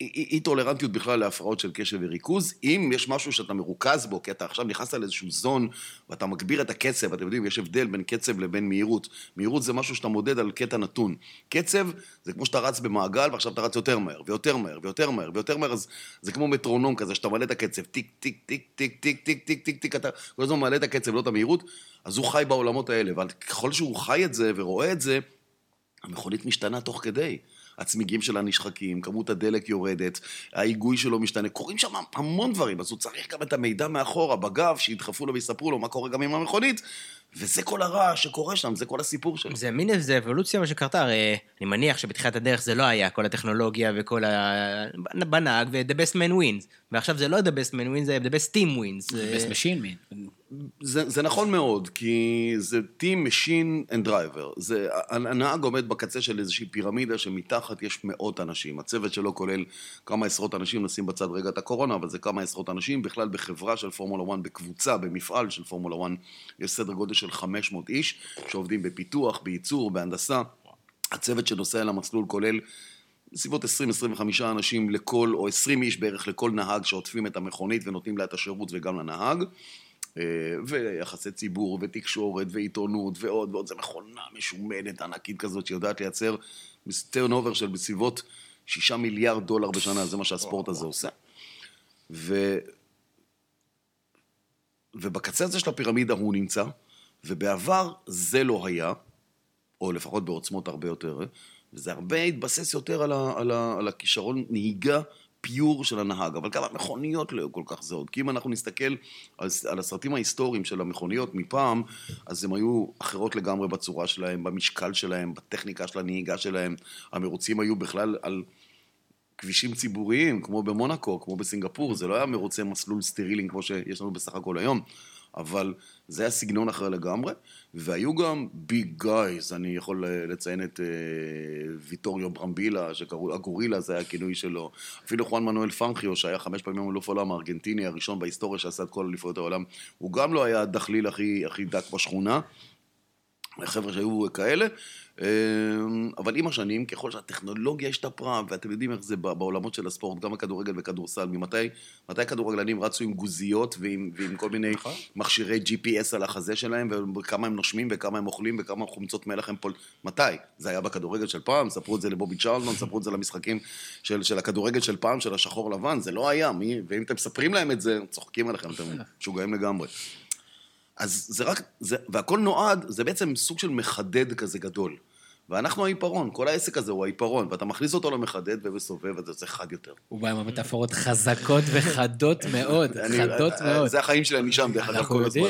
אי, אי טולרנטיות בכלל להפרעות של קשב וריכוז. אם יש משהו שאתה מרוכז בו, כי אתה עכשיו נכנסת לאיזשהו zone ואתה מגביר את הקצב, אתם יודעים, יש הבדל בין קצב לבין מהירות. מהירות זה משהו שאתה מודד על קטע נתון. קצב זה כמו שאתה רץ במעגל ועכשיו אתה רץ יותר מהר, ויותר מהר, ויותר מהר, ויותר מהר, אז זה כמו מטרונום כזה, שאתה מעלה את הקצב, טיק, טיק, טיק, טיק, טיק, טיק, טיק, טיק, טיק, אתה כל הזמן מעלה את הקצב, לא את המהירות, אז הוא חי בעולמות האלה, וככל שהוא חי את זה ורואה את זה, המכונית משתנה תוך כדי. הצמיגים שלה נשחקים, כמות הדלק יורדת, ההיגוי שלו משתנה, קורים שם המון דברים, אז הוא צריך גם את המידע מאחורה, בגב, שידחפו לו ויספרו לו מה קורה גם עם המכונית, וזה כל הרעש שקורה שם, זה כל הסיפור שלו. זה מין איזה אבולוציה מה שקרתה, הרי אני מניח שבתחילת הדרך זה לא היה, כל הטכנולוגיה וכל ה... בנהג, ו-the best man wins. ועכשיו זה לא the best man wins, זה the best team wins. the best machine wins. זה, זה נכון מאוד, כי זה Team Machine and Driver. זה, הנהג עומד בקצה של איזושהי פירמידה שמתחת יש מאות אנשים. הצוות שלו כולל כמה עשרות אנשים, נשים בצד רגע את הקורונה, אבל זה כמה עשרות אנשים. בכלל בחברה של פורמולה 1, בקבוצה, במפעל של פורמולה 1, יש סדר גודל של 500 איש שעובדים בפיתוח, בייצור, בהנדסה. הצוות שנוסע למסלול כולל בסביבות 20-25 אנשים לכל, או 20 איש בערך לכל נהג שעוטפים את המכונית ונותנים לה את השירות וגם לנהג. אה, ויחסי ציבור, ותקשורת, ועיתונות, ועוד ועוד. זו מכונה משומנת, ענקית כזאת, שיודעת לייצר טרנובר של בסביבות שישה מיליארד דולר בשנה, זה מה שהספורט הזה עושה. ו... ובקצה הזה של הפירמידה הוא נמצא, ובעבר זה לא היה, או לפחות בעוצמות הרבה יותר, וזה הרבה התבסס יותר על, ה, על, ה, על הכישרון נהיגה פיור של הנהג, אבל גם המכוניות לא היו כל כך זהות. כי אם אנחנו נסתכל על, על הסרטים ההיסטוריים של המכוניות מפעם, אז הן היו אחרות לגמרי בצורה שלהן, במשקל שלהן, בטכניקה של הנהיגה שלהן. המרוצים היו בכלל על כבישים ציבוריים, כמו במונאקו, כמו בסינגפור, זה לא היה מרוצי מסלול סטרילים כמו שיש לנו בסך הכל היום. אבל זה היה סגנון אחר לגמרי, והיו גם ביג גייז, אני יכול לציין את uh, ויטוריו ברמבילה, שקראו, הגורילה זה היה הכינוי שלו, אפילו חואן מנואל פנחיו, שהיה חמש פעמים אלוף העולם הארגנטיני הראשון בהיסטוריה שעשה את כל אליפויות העולם, הוא גם לא היה הדחליל הכי, הכי דק בשכונה, חבר'ה שהיו כאלה, אבל עם השנים, ככל שהטכנולוגיה השתפרה, ואתם יודעים איך זה בעולמות של הספורט, גם בכדורגל וכדורסל, ממתי מתי כדורגלנים רצו עם גוזיות ועם, ועם כל מיני נכון. מכשירי GPS על החזה שלהם, וכמה הם נושמים וכמה הם אוכלים וכמה חומצות מלח הם פול... מתי? זה היה בכדורגל של פעם, ספרו את זה לבובי צ'רלטון, ספרו את זה למשחקים של, של הכדורגל של פעם, של השחור לבן, זה לא היה, מי... ואם אתם מספרים להם את זה, צוחקים עליכם, אתם (laughs) משוגעים לגמרי. אז זה רק, זה, והכל נועד, זה בעצם סוג של מחדד כזה גדול. ואנחנו העיפרון, כל העסק הזה הוא העיפרון, ואתה מכניס אותו למחדד ובסובב, ואתה יוצא חד יותר. הוא בא עם המטאפורות חזקות וחדות מאוד, חדות מאוד. זה החיים שלי, אני שם, דרך אגב, כל הזמן.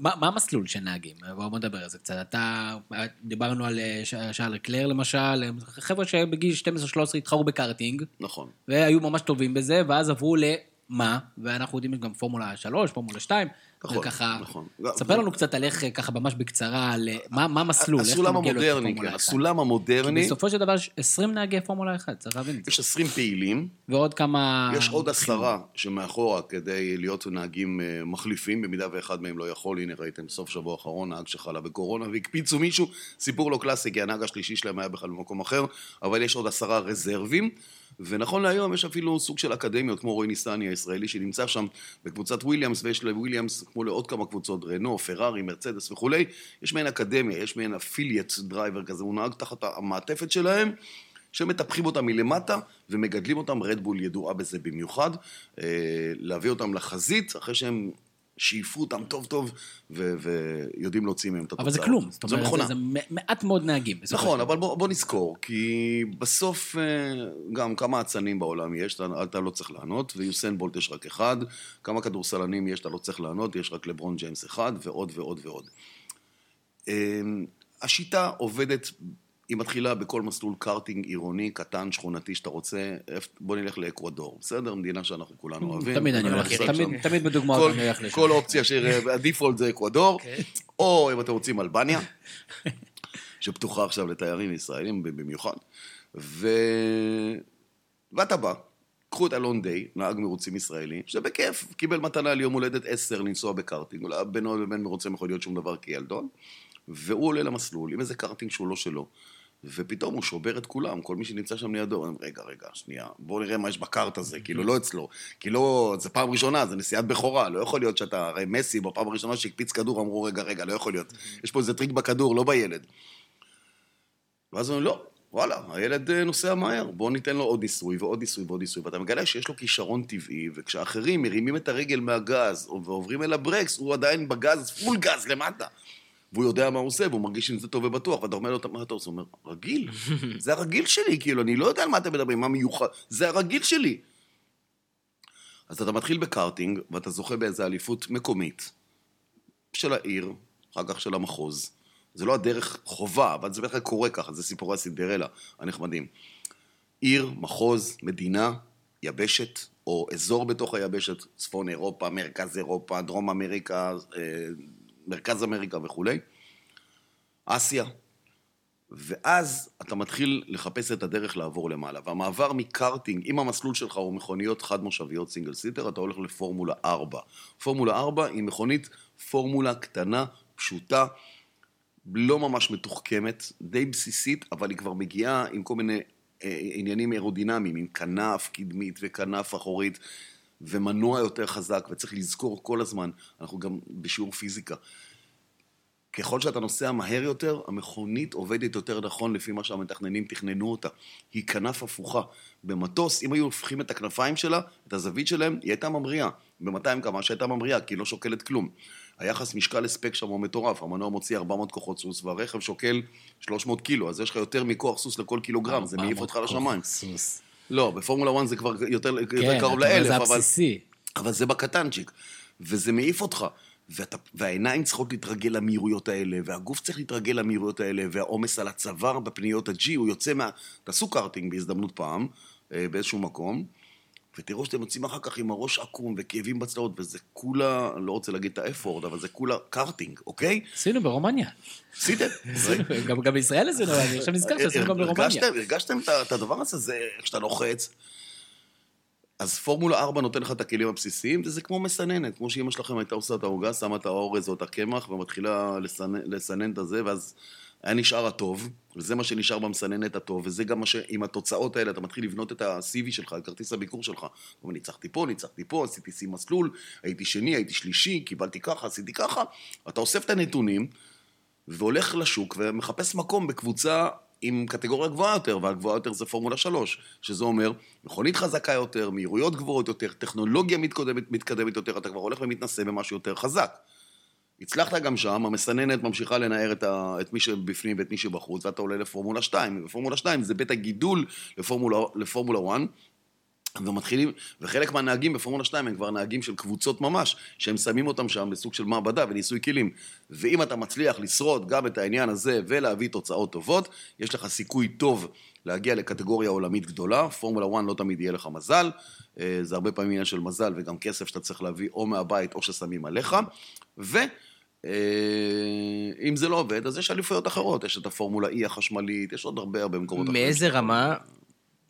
מה המסלול של נהגים? בואו נדבר על זה קצת. אתה, דיברנו על אה, שאל קלר למשל, חבר'ה שבגיל 12-13 התחרו בקארטינג. נכון. והיו ממש טובים בזה, ואז עברו ל... מה, ואנחנו יודעים גם פורמולה 3, פורמולה 2, נכון, וככה, נכון. ספר לנו קצת על איך, ככה ממש בקצרה, על מה מה המסלול, איך אתה הסולם מגיע להיות המודרני, פורמולה כן, 1. הסולם כי המודרני, בסופו של דבר יש 20 נהגי פורמולה 1, צריך להבין את זה. יש 20 פעילים, ועוד כמה... יש עוד עשרה שמאחורה כדי להיות נהגים אה, מחליפים, במידה ואחד מהם לא יכול, הנה ראיתם סוף שבוע האחרון, נהג שחלה בקורונה, והקפיצו מישהו, סיפור לא קלאסי, כי הנהג השלישי שלהם היה בכלל במקום אחר, אבל יש עוד עשרה רזרבים, ונכון להיום יש אפילו סוג של אקדמיות, כמו רועי ניסני הישראלי, שנמצא שם בקבוצת וויליאמס, ויש לוויליאמס, כמו לעוד כמה קבוצות, רנו, פרארי, מרצדס וכולי, יש מעין אקדמיה, יש מעין affiliate driver כזה, הוא נהג תחת המעטפת שלהם. שמטפחים אותם מלמטה ומגדלים אותם, רדבול ידועה בזה במיוחד, אה, להביא אותם לחזית אחרי שהם שייפו אותם טוב טוב ו- ויודעים להוציא מהם את התוצאות. אבל זה כלום, זאת אומרת. זה, זה מעט מאוד נהגים. נכון, אבל בוא, בוא נזכור, כי בסוף אה, גם כמה אצנים בעולם יש, אתה, אתה לא צריך לענות, ויוסיין בולט יש רק אחד, כמה כדורסלנים יש, אתה לא צריך לענות, יש רק לברון ג'יימס אחד, ועוד ועוד ועוד. אה, השיטה עובדת, היא מתחילה בכל מסלול קארטינג עירוני, קטן, שכונתי, שאתה רוצה, בוא נלך לאקוודור, בסדר? מדינה שאנחנו כולנו אוהבים. תמיד אני הולך, מכירים תמיד, בדוגמאות אני הולך לשם. כל אופציה שה default זה אקוודור, או אם אתם רוצים אלבניה, שפתוחה עכשיו לתיירים ישראלים במיוחד, ו... ואתה בא, קחו את אלון דיי, נהג מרוצים ישראלי, שבכיף, קיבל מתנה ליום הולדת עשר לנסוע בקארטינג, בינו לבין מרוצים יכול להיות שום דבר כילדון, והוא עולה למסלול עם איזה קארטינג שהוא לא שלו. ופתאום הוא שובר את כולם, כל מי שנמצא שם לידו, אומרים, רגע, רגע, שנייה, בואו נראה מה יש בקארט הזה, (laughs) כאילו, לא אצלו. כי לא, זה פעם ראשונה, זה נסיעת בכורה, לא יכול להיות שאתה, הרי מסי, בפעם הראשונה שהקפיץ כדור, אמרו, רגע, רגע, לא יכול להיות. (laughs) יש פה איזה טריק בכדור, לא בילד. ואז אומרים, לא, וואלה, הילד אה, נוסע מהר, בואו ניתן לו עוד ניסוי ועוד ניסוי ועוד ניסוי, ואתה מגלה שיש לו כישרון טבעי, וכשאחרים מרימים את הרגל מהגז ועוברים אל הברקס, הוא עדיין בגז, פול גז למטה. והוא יודע מה הוא עושה, והוא מרגיש עם זה טוב ובטוח, ואתה אומר לו, מה אתה עושה? הוא אומר, רגיל, (laughs) זה הרגיל שלי, כאילו, אני לא יודע על מה אתם מדברים, מה מיוחד, זה הרגיל שלי. אז אתה מתחיל בקארטינג, ואתה זוכה באיזו אליפות מקומית של העיר, אחר כך של המחוז. זה לא הדרך חובה, אבל זה בדרך כלל קורה ככה, זה סיפורי הסינדרלה הנחמדים. עיר, מחוז, מדינה, יבשת, או אזור בתוך היבשת, צפון אירופה, מרכז אירופה, דרום אמריקה, אה, מרכז אמריקה וכולי, אסיה. ואז אתה מתחיל לחפש את הדרך לעבור למעלה. והמעבר מקארטינג, אם המסלול שלך הוא מכוניות חד-מושביות סינגל סיטר, אתה הולך לפורמולה 4. פורמולה 4 היא מכונית פורמולה קטנה, פשוטה, לא ממש מתוחכמת, די בסיסית, אבל היא כבר מגיעה עם כל מיני אה, עניינים אירודינמיים, עם כנף קדמית וכנף אחורית, ומנוע יותר חזק, וצריך לזכור כל הזמן, אנחנו גם בשיעור פיזיקה. ככל שאתה נוסע מהר יותר, המכונית עובדת יותר נכון לפי מה שהמתכננים תכננו אותה. היא כנף הפוכה. במטוס, אם היו הופכים את הכנפיים שלה, את הזווית שלהם, היא הייתה ממריאה. ב-200 קמ"ש הייתה ממריאה, כי היא לא שוקלת כלום. היחס משקל הספק שם הוא מטורף, המנוע מוציא 400 כוחות סוס, והרכב שוקל 300 קילו, אז יש לך יותר מכוח סוס לכל קילוגרם, זה מעיף אותך לשמיים. סוס. לא, בפורמולה 1 זה כבר יותר, יותר כן, קרוב אתה אומר, לאלף, זה אבל... הבסיסי. אבל זה בקטנצ'יק, וזה מעיף אותך. ואתה, והעיניים צריכות להתרגל למהירויות האלה, והגוף צריך להתרגל למהירויות האלה, והעומס על הצוואר בפניות הג'י, הוא יוצא מה... תעשו קארטינג בהזדמנות פעם, אה, באיזשהו מקום, ותראו שאתם יוצאים אחר כך עם הראש עקום וכאבים בצלעות, וזה כולה, לא רוצה להגיד את ה F-word, אבל זה כולה קארטינג, אוקיי? עשינו ברומניה. עשיתם? גם- בישראל עשינו, אני עכשיו נזכר שעשינו גם ברומניה. הרגשתם, את הדבר הזה, זה איך שאתה לוחץ. אז פורמולה 4 נותן לך את הכלים הבסיסיים, וזה כמו מסננת, כמו שאמא שלכם הייתה עושה את העוגה, שמה את האורז או את הקמח, ומתחילה לסנן, לסנן את הזה, ואז היה נשאר הטוב, וזה מה שנשאר במסננת הטוב, וזה גם מה ש... עם התוצאות האלה, אתה מתחיל לבנות את ה-CV שלך, את כרטיס הביקור שלך. אומרת, ניצחתי פה, ניצחתי פה, עשיתי שיא מסלול, הייתי שני, הייתי שלישי, קיבלתי ככה, עשיתי ככה. אתה אוסף את הנתונים, והולך לשוק ומחפש מקום בקבוצה עם קטגוריה גבוהה יותר, והגבוהה יותר זה פורמולה 3, שזה אומר מכונית חזקה יותר, מהירויות גבוהות יותר, טכנולוגיה מתקדמת, מתקדמת יותר, אתה כבר הולך ומתנסה במשהו יותר חזק. הצלחת גם שם, המסננת ממשיכה לנער את, ה, את מי שבפנים ואת מי שבחוץ, ואתה עולה לפורמולה 2, ופורמולה 2 זה בית הגידול לפורמולה, לפורמולה 1, ומתחילים, וחלק מהנהגים בפורמולה 2 הם כבר נהגים של קבוצות ממש, שהם שמים אותם שם בסוג של מעבדה וניסוי כלים. ואם אתה מצליח לשרוד גם את העניין הזה ולהביא תוצאות טובות, יש לך סיכוי טוב להגיע לקטגוריה עולמית גדולה, פורמולה 1 לא תמיד יהיה לך מזל, אה, זה הרבה פעמים עניין של מזל וגם כסף שאתה צריך להביא או מהבית או ששמים עליך, ואם זה לא עובד, אז יש אליפויות אחרות, יש את הפורמולה E החשמלית, יש עוד הרבה הרבה מקומות אחרים. מאיזה רמה,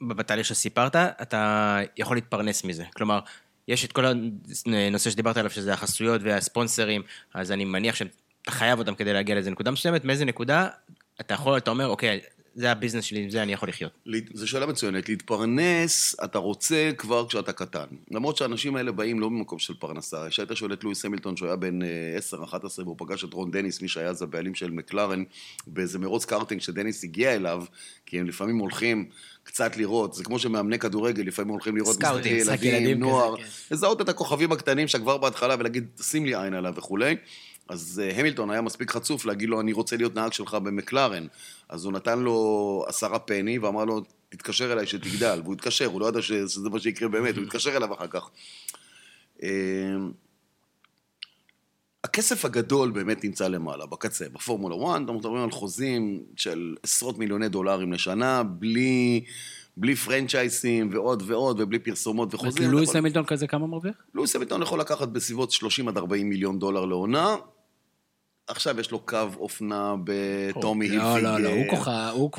בתהליך שסיפרת, אתה יכול להתפרנס מזה? כלומר, יש את כל הנושא שדיברת עליו, שזה החסויות והספונסרים, אז אני מניח שאתה חייב אותם כדי להגיע לאיזה נקודה מסוימת, מאיזה נקודה אתה יכול, אתה אומר, אוקיי, זה הביזנס שלי, עם זה אני יכול לחיות. זו שאלה מצוינת. להתפרנס, אתה רוצה כבר כשאתה קטן. למרות שהאנשים האלה באים לא ממקום של פרנסה. כשהיית שואל את לואיס המילטון, שהוא היה בן 10-11, אה, והוא פגש את רון דניס, מי שהיה אז הבעלים של מקלרן, באיזה מרוץ קארטינג שדניס הגיע אליו, כי הם לפעמים הולכים קצת לראות, זה כמו שמאמני כדורגל, לפעמים הולכים לראות משחקי ילדים, נוער, לזהות את הכוכבים הקטנים שכבר בהתחלה ולהגיד, שים לי עין עליו וכולי. אז אה, המילטון היה מספיק חצוף להגיד לו, אני רוצה להיות נהג שלך במקלרן. אז הוא נתן לו עשרה פני ואמר לו, תתקשר אליי שתגדל. והוא התקשר, הוא לא ידע שזה מה שיקרה באמת, הוא התקשר אליו אחר כך. אה, הכסף הגדול באמת נמצא למעלה, בקצה. בפורמולה 1, אנחנו מדברים על חוזים של עשרות מיליוני דולרים לשנה, בלי... בלי פרנצ'ייסים ועוד ועוד, ובלי פרסומות וחוזים. לואיס המילטון כזה כמה מרוויח? לואיס המילטון יכול לקחת בסביבות 30 עד 40 מיליון דולר לעונה, עכשיו יש לו קו אופנה בטומי הילפיגר. לא, לא, לא, הוא כוכב, הוא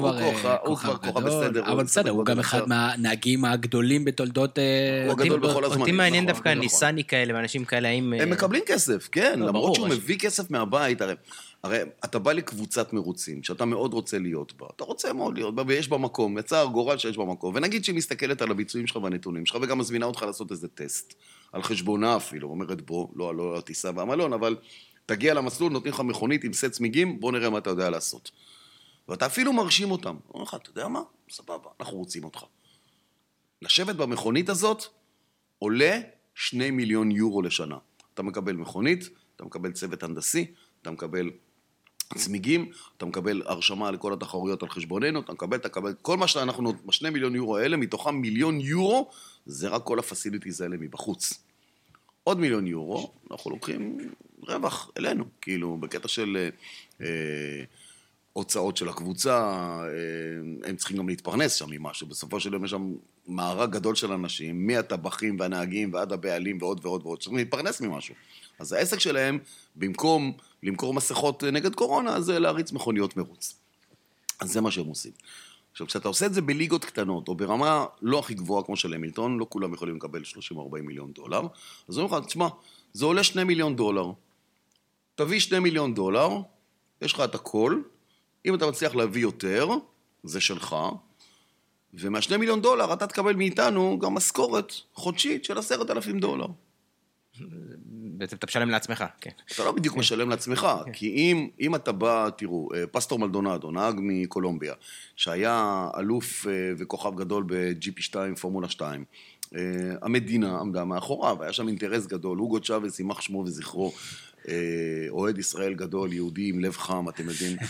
כבר כוכב בסדר. אבל בסדר, הוא גם אחד מהנהגים הגדולים בתולדות... אה, הוא הגדול בכל הזמן. אותי מעניין דווקא ניסני כאלה ואנשים כאלה, האם... הם מקבלים כסף, כן, לא, למרות שהוא מביא כסף מהבית, הרי... הרי אתה בא לקבוצת מרוצים, שאתה מאוד רוצה להיות בה. אתה רוצה מאוד להיות בה, ויש בה מקום, יצא גורל שיש בה מקום. ונגיד שהיא מסתכלת על הביצועים שלך והנתונים שלך, וגם מזמינה אותך לעשות איזה טסט. על חשבונה אפילו, אומרת בוא, לא, לא הטיסה והמלון, אבל תגיע למסלול, נותנים לך מכונית עם סט צמיגים, בוא נראה מה אתה יודע לעשות. ואתה אפילו מרשים אותם. אומר לך, אתה יודע מה? סבבה, אנחנו רוצים אותך. לשבת במכונית הזאת עולה שני מיליון יורו לשנה. אתה מקבל מכונית, אתה מקבל צוות הנדסי, אתה מקבל צמיגים, אתה מקבל הרשמה לכל התחרויות על חשבוננו, אתה מקבל, אתה מקבל, כל מה שאנחנו, בשני מיליון יורו האלה, מתוכם מיליון יורו, זה רק כל הפסיליטיז האלה מבחוץ. עוד מיליון יורו, אנחנו לוקחים רווח אלינו, כאילו, בקטע של אה, אה, הוצאות של הקבוצה, אה, הם צריכים גם להתפרנס שם ממשהו. בסופו של יום יש שם מארג גדול של אנשים, מהטבחים והנהגים ועד הבעלים ועוד ועוד ועוד, צריכים להתפרנס ממשהו. אז העסק שלהם, במקום למכור מסכות נגד קורונה, זה להריץ מכוניות מרוץ. אז זה מה שהם עושים. עכשיו, כשאתה עושה את זה בליגות קטנות, או ברמה לא הכי גבוהה כמו של המילטון, לא כולם יכולים לקבל 30-40 מיליון דולר, אז אומרים לך, תשמע, זה עולה 2 מיליון דולר. תביא 2 מיליון דולר, יש לך את הכל, אם אתה מצליח להביא יותר, זה שלך, ומה-2 מיליון דולר אתה תקבל מאיתנו גם משכורת חודשית של 10,000 דולר. בעצם אתה משלם לעצמך, כן. אתה לא בדיוק משלם לעצמך, כן. כי אם, אם אתה בא, תראו, אה, פסטור מלדונדו, נהג מקולומביה, שהיה אלוף אה, וכוכב גדול ב-GP2, פורמולה 2, אה, המדינה עמדה מאחוריו, היה שם אינטרס גדול, הוגו צ'אבס, יימח שמו וזכרו, אוהד ישראל גדול, יהודי עם לב חם, אתם יודעים, (laughs)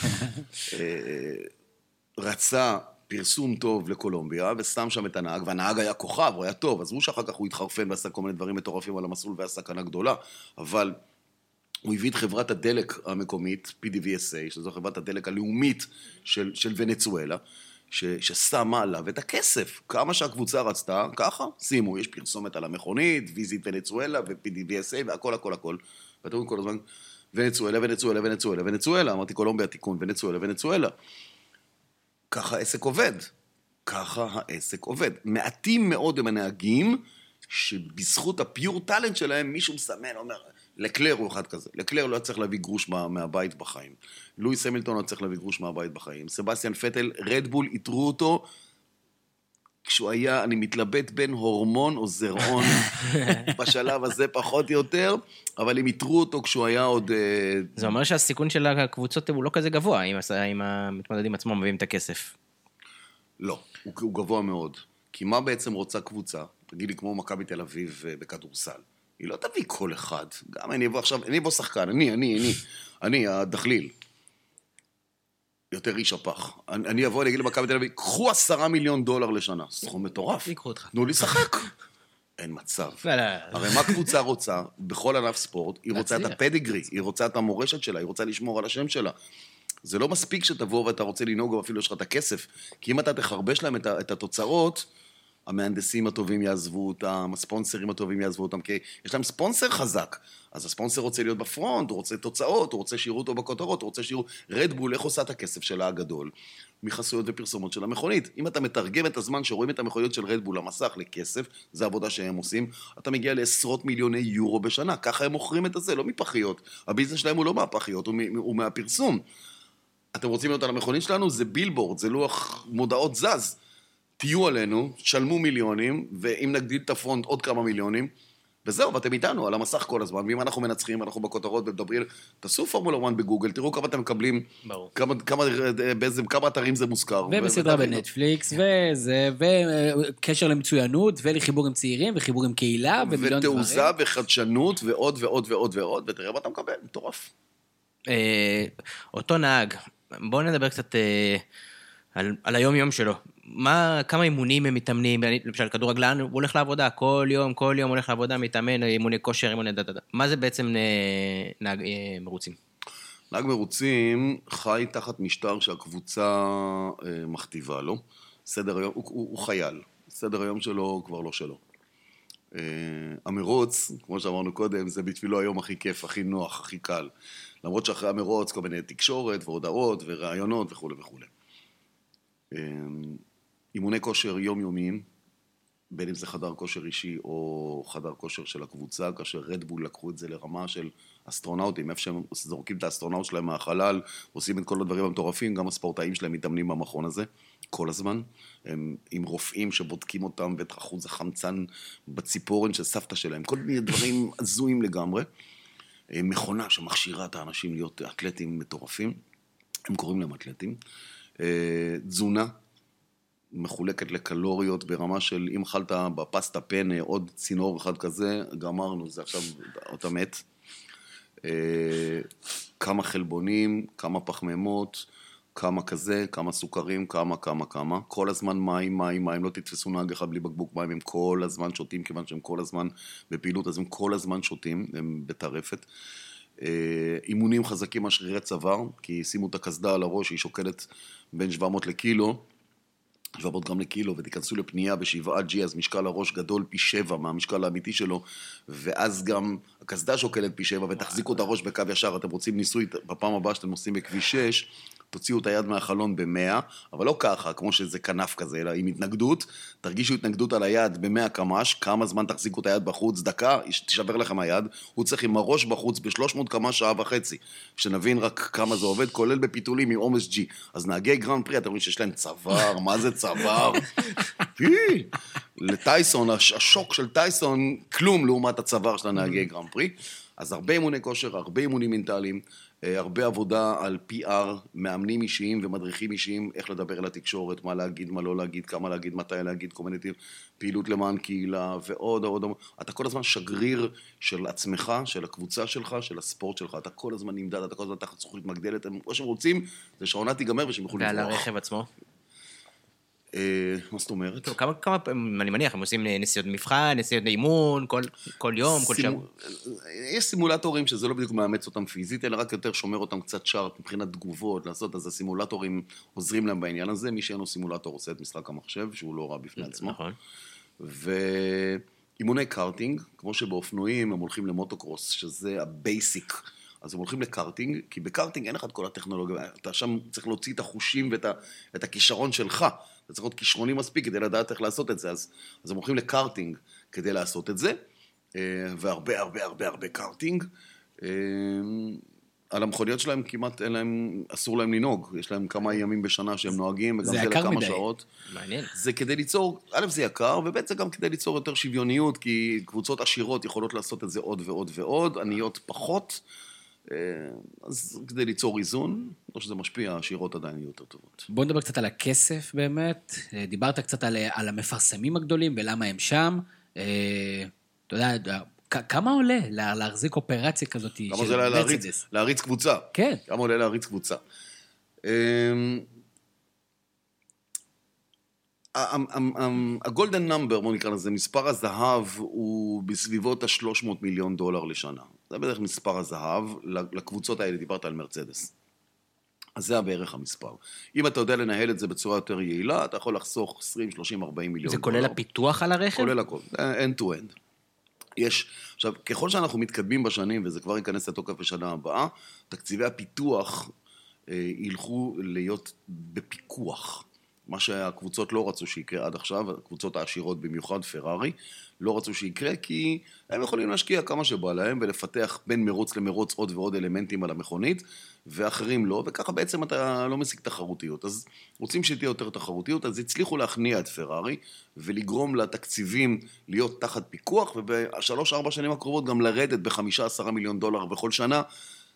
רצה פרסום טוב לקולומביה, ושם שם את הנהג, והנהג היה כוכב, הוא היה טוב, עזבו שאחר כך הוא התחרפן ועשה כל מיני דברים מטורפים על המסלול והיה סכנה גדולה, אבל הוא הביא את חברת הדלק המקומית, PDVSA, שזו חברת הדלק הלאומית של, של ונצואלה, ש, ששמה עליו את הכסף. כמה שהקבוצה רצתה, ככה, שימו, יש פרסומת על המכונית, ויזית ונצואלה ו-PDVSA והכל הכל הכל. ואתם רואים כל הזמן, ונצואלה, ונצואלה, ונצואלה, ונצואלה, אמרתי קולומביה תיקון, ונצואלה, ונצואלה. ככה העסק עובד. ככה העסק עובד. מעטים מאוד הם הנהגים שבזכות הפיור טאלנט שלהם מישהו מסמן, אומר, לקלר הוא אחד כזה. לקלר לא היה צריך להביא גרוש מה, מהבית בחיים. לואיס המילטון לא צריך להביא גרוש מהבית בחיים. סבסטיאן פטל, רדבול איתרו אותו כשהוא היה, אני מתלבט בין הורמון או זרעון (laughs) בשלב הזה פחות או יותר, אבל הם איתרו אותו כשהוא היה עוד... אה, זה אומר שהסיכון של הקבוצות הוא לא כזה גבוה, אם, המתמודדים עצמם מביאים את הכסף. לא, הוא, הוא גבוה מאוד. כי מה בעצם רוצה קבוצה, תגיד לי כמו מכבי תל אביב אה, בכדורסל, היא לא תביא כל אחד. גם אני אבוא עכשיו, אני אבוא שחקן, אני, אני, אני, אני, הדחליל. יותר איש הפח. אני, אני אבוא, אני אגיד למכבי תל אביב, קחו עשרה מיליון דולר לשנה. סכום מטורף. ייקחו אותך. תנו לי לשחק. אין מצב. הרי מה קבוצה רוצה בכל ענף ספורט? היא רוצה את הפדיגרי, היא רוצה את המורשת שלה, היא רוצה לשמור על השם שלה. זה לא מספיק שתבוא ואתה רוצה לנהוג, אפילו יש לך את הכסף, כי אם אתה תחרבש להם את, את התוצאות, המהנדסים הטובים יעזבו אותם, הספונסרים הטובים יעזבו אותם, כי יש להם ספונסר חזק. אז הספונסר רוצה להיות בפרונט, הוא רוצה תוצאות, הוא רוצה שיראו אותו בכותרות, הוא רוצה שיראו... רדבול, איך עושה את הכסף שלה הגדול? מחסויות ופרסומות של המכונית. אם אתה מתרגם את הזמן שרואים את המכוניות של רדבול למסך לכסף, זו עבודה שהם עושים, אתה מגיע לעשרות מיליוני יורו בשנה. ככה הם מוכרים את הזה, לא מפחיות. הביזנס שלהם הוא לא מהפחיות, הוא, הוא מהפרסום. אתם רוצים להיות על המכונית שלנו? זה בילבורד, זה לוח מודעות זז. תהיו עלינו, שלמו מיליונים, ואם נגדיל את הפרונט עוד כמה מיליונים, וזהו, ואתם איתנו על המסך כל הזמן, ואם אנחנו מנצחים, אנחנו בכותרות ומדברים, תעשו פורמולה 1 בגוגל, תראו כמה אתם מקבלים, ברור. כמה, כמה, באיזה, כמה אתרים זה מוזכר. ובסדרה בנטפליקס, וזה, וקשר למצוינות, ולחיבור עם צעירים, וחיבור עם קהילה, ומיליון דברים. ותעוזה וחדשנות, ועוד ועוד ועוד ועוד, ותראה מה אתה מקבל, מטורף. אה, אותו נהג, בואו נדבר קצת אה, על, על היום-יום שלו. מה, כמה אימונים הם מתאמנים, למשל כדורגלן, הוא הולך לעבודה, כל יום, כל יום הולך לעבודה, מתאמן, אימוני כושר, אימוני דה דה דה. מה זה בעצם אה, נהג אה, מרוצים? נהג מרוצים חי תחת משטר שהקבוצה אה, מכתיבה לו. סדר היום, הוא, הוא, הוא חייל, סדר היום שלו כבר לא שלו. המרוץ, כמו שאמרנו קודם, זה בשבילו היום הכי כיף, הכי נוח, הכי קל. למרות שאחרי המרוץ כל מיני תקשורת והודעות וראיונות וכולי וכולי. אימוני כושר יומיומיים, בין אם זה חדר כושר אישי או חדר כושר של הקבוצה, כאשר רדבול לקחו את זה לרמה של אסטרונאוטים, איפה שהם זורקים את האסטרונאוט שלהם מהחלל, עושים את כל הדברים המטורפים, גם הספורטאים שלהם מתאמנים במכון הזה, כל הזמן. הם עם רופאים שבודקים אותם ואת אחוז החמצן בציפורן של סבתא שלהם, כל מיני דברים (laughs) הזויים לגמרי. מכונה שמכשירה את האנשים להיות אתלטים מטורפים, הם קוראים להם אתלטים. אה, תזונה, מחולקת לקלוריות ברמה של אם אכלת בפסטה פנה עוד צינור אחד כזה, גמרנו, זה עכשיו, אתה מת. אה, כמה חלבונים, כמה פחמימות, כמה כזה, כמה סוכרים, כמה, כמה, כמה. כל הזמן מים, מים, מים, לא תתפסו נהג אחד בלי בקבוק מים, הם כל הזמן שותים, כיוון שהם כל הזמן בפעילות, אז הם כל הזמן שותים, הם בטרפת. אה, אימונים חזקים על שרירי צוואר, כי שימו את הקסדה על הראש, היא שוקלת בין 700 לקילו, 700 גרם לקילו, ותיכנסו לפנייה ב-7 G, אז משקל הראש גדול פי 7 מהמשקל האמיתי שלו, ואז גם הקסדה שוקלת פי 7, ותחזיקו את הראש בקו ישר. אתם רוצים ניסוי בפעם הבאה שאתם נוסעים בכביש 6, תוציאו את היד מהחלון ב-100, אבל לא ככה, כמו שזה כנף כזה, אלא עם התנגדות, תרגישו התנגדות על היד ב-100 קמ"ש, כמה זמן תחזיקו את היד בחוץ, דקה, תישבר לכם היד, הוא צריך עם הראש בחוץ ב-300 קמ"ש שעה וחצי, שנבין רק כמה זה עובד, כולל בפיתולים עם עומס G. אז נהגי גרנד פרי, אתם רואים שיש להם צוואר, מה זה צוואר? (laughs) לטייסון, השוק של טייסון, כלום לעומת הצוואר של הנהגי גרנד פרי. אז הרבה אימוני כושר, הרבה אימונים מנטליים. אה, הרבה עבודה על PR, מאמנים אישיים ומדריכים אישיים, איך לדבר אל התקשורת, מה להגיד, מה לא להגיד, כמה להגיד, מתי להגיד, כל מיני פעילות למען קהילה ועוד עוד עוד. אתה כל הזמן שגריר של עצמך, של הקבוצה שלך, של הספורט שלך. אתה כל הזמן נמדד, אתה כל הזמן תחת זכוכית מגדלת. מה שהם רוצים זה שהעונה תיגמר ושהם יוכלו לברוח. ועל הרכב עצמו? אה, מה זאת אומרת? כמה, כמה, אני מניח, הם עושים נסיעות מבחן, נסיעות אימון, כל, כל יום, כל שבוע. יש סימולטורים שזה לא בדיוק מאמץ אותם פיזית, אלא רק יותר שומר אותם קצת שרט מבחינת תגובות, לעשות, אז הסימולטורים עוזרים להם בעניין הזה. מי שאין לו סימולטור עושה את משחק המחשב, שהוא לא רע בפני עצמו. נכון. ואימוני קארטינג, כמו שבאופנועים הם הולכים למוטוקרוס, שזה ה basic. אז הם הולכים לקארטינג, כי בקארטינג אין לך את כל הטכנולוגיה, אתה שם צריך להוציא את החושים ואת הכישרון שלך. אתה צריך להיות כישרוני מספיק כדי לדעת איך לעשות את זה, אז, אז הם הולכים לקארטינג כדי לעשות את זה, אה, והרבה הרבה הרבה הרבה קארטינג. אה, על המכוניות שלהם כמעט אין להם, אסור להם לנהוג, יש להם כמה ימים בשנה שהם נוהגים, וגם זה לכמה מדי. שעות. מעניין. זה כדי ליצור, א' זה יקר, וב' זה גם כדי ליצור יותר שוויוניות, כי קבוצות עשירות יכולות לעשות את זה עוד ועוד ועוד, עניות פחות. אה, אז כדי ליצור איזון, לא שזה משפיע, השירות עדיין יהיו יותר טובות. בוא נדבר קצת על הכסף באמת. אה, דיברת קצת על, על המפרסמים הגדולים ולמה הם שם. אה, אתה יודע, כמה עולה להחזיק אופרציה כזאת של מרצדס? כמה זה להריץ, להריץ קבוצה. כן. כמה עולה להריץ קבוצה. הגולדן נאמבר, בוא נקרא לזה, מספר הזהב הוא בסביבות ה-300 מיליון דולר לשנה. זה בערך מספר הזהב לקבוצות האלה, דיברת על מרצדס. אז זה בערך המספר. אם אתה יודע לנהל את זה בצורה יותר יעילה, אתה יכול לחסוך 20, 30, 40 מיליון זה כולל הפיתוח על הרכב? כולל הכל, end to end. יש, עכשיו, ככל שאנחנו מתקדמים בשנים, וזה כבר ייכנס לתוקף בשנה הבאה, תקציבי הפיתוח אה, ילכו להיות בפיקוח. מה שהקבוצות לא רצו שיקרה עד עכשיו, הקבוצות העשירות במיוחד, פרארי, לא רצו שיקרה כי הם יכולים להשקיע כמה שבא להם ולפתח בין מרוץ למרוץ עוד ועוד אלמנטים על המכונית, ואחרים לא, וככה בעצם אתה לא משיג תחרותיות. אז רוצים שתהיה יותר תחרותיות, אז הצליחו להכניע את פרארי ולגרום לתקציבים להיות תחת פיקוח, ובשלוש-ארבע שנים הקרובות גם לרדת בחמישה עשרה מיליון דולר בכל שנה,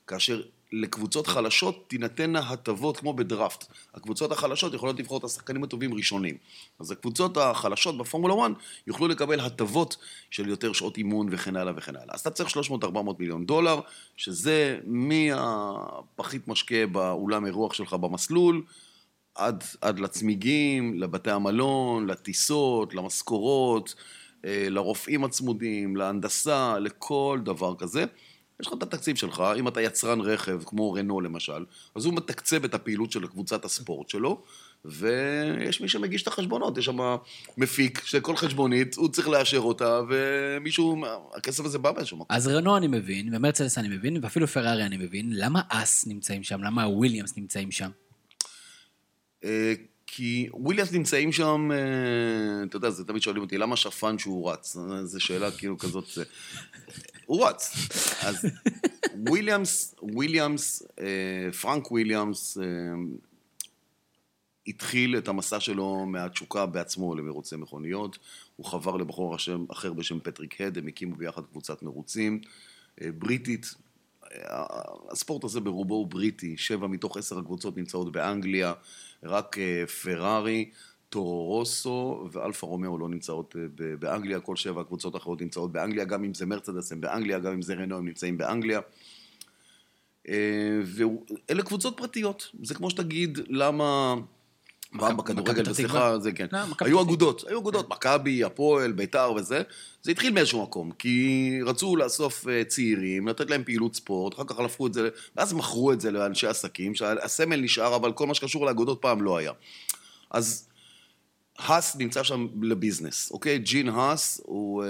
כאשר לקבוצות חלשות תינתנה הטבות כמו בדראפט. הקבוצות החלשות יכולות לבחור את השחקנים הטובים ראשונים. אז הקבוצות החלשות בפורמולה 1 יוכלו לקבל הטבות של יותר שעות אימון וכן הלאה וכן הלאה. אז אתה צריך 300-400 מיליון דולר, שזה מהפחית משקה באולם אירוח שלך במסלול, עד, עד לצמיגים, לבתי המלון, לטיסות, למשכורות, אה, לרופאים הצמודים, להנדסה, לכל דבר כזה. יש לך את התקציב שלך, אם אתה יצרן רכב, כמו רנו למשל, אז הוא מתקצב את הפעילות של קבוצת הספורט שלו, ויש מי שמגיש את החשבונות, יש שם מפיק שכל חשבונית, הוא צריך לאשר אותה, ומישהו, הכסף הזה בא באיזשהו מקום. אז רנו אני מבין, ומרצלס אני מבין, ואפילו פרארי אני מבין, למה אס נמצאים שם? למה הוויליאמס נמצאים שם? אה, כי וויליאמס נמצאים שם, אה, אתה יודע, זה תמיד שואלים אותי, למה שפן שהוא רץ? זו שאלה כאילו כזאת, רץ. אז וויליאמס, וויליאמס, פרנק וויליאמס, התחיל את המסע שלו מהתשוקה בעצמו למרוצי מכוניות. הוא חבר לבחור אחר בשם פטריק הד, הם הקימו ביחד קבוצת מרוצים בריטית. הספורט הזה ברובו הוא בריטי, שבע מתוך עשר הקבוצות נמצאות באנגליה. רק אה, פרארי, טורו רוסו ואלפה רומאו לא נמצאות אה, באנגליה, כל שבע הקבוצות האחרות נמצאות באנגליה, גם אם זה מרצדס הם באנגליה, גם אם זה רנו הם נמצאים באנגליה. אה, ואלה קבוצות פרטיות, זה כמו שתגיד למה... פעם בכדורגל, סליחה, זה כן. היו אגודות, היו אגודות, מכבי, הפועל, ביתר וזה. זה התחיל מאיזשהו מקום, כי רצו לאסוף צעירים, לתת להם פעילות ספורט, אחר כך הפכו את זה, ואז מכרו את זה לאנשי עסקים, שהסמל נשאר, אבל כל מה שקשור לאגודות פעם לא היה. אז האס נמצא שם לביזנס, אוקיי? ג'ין האס הוא אה,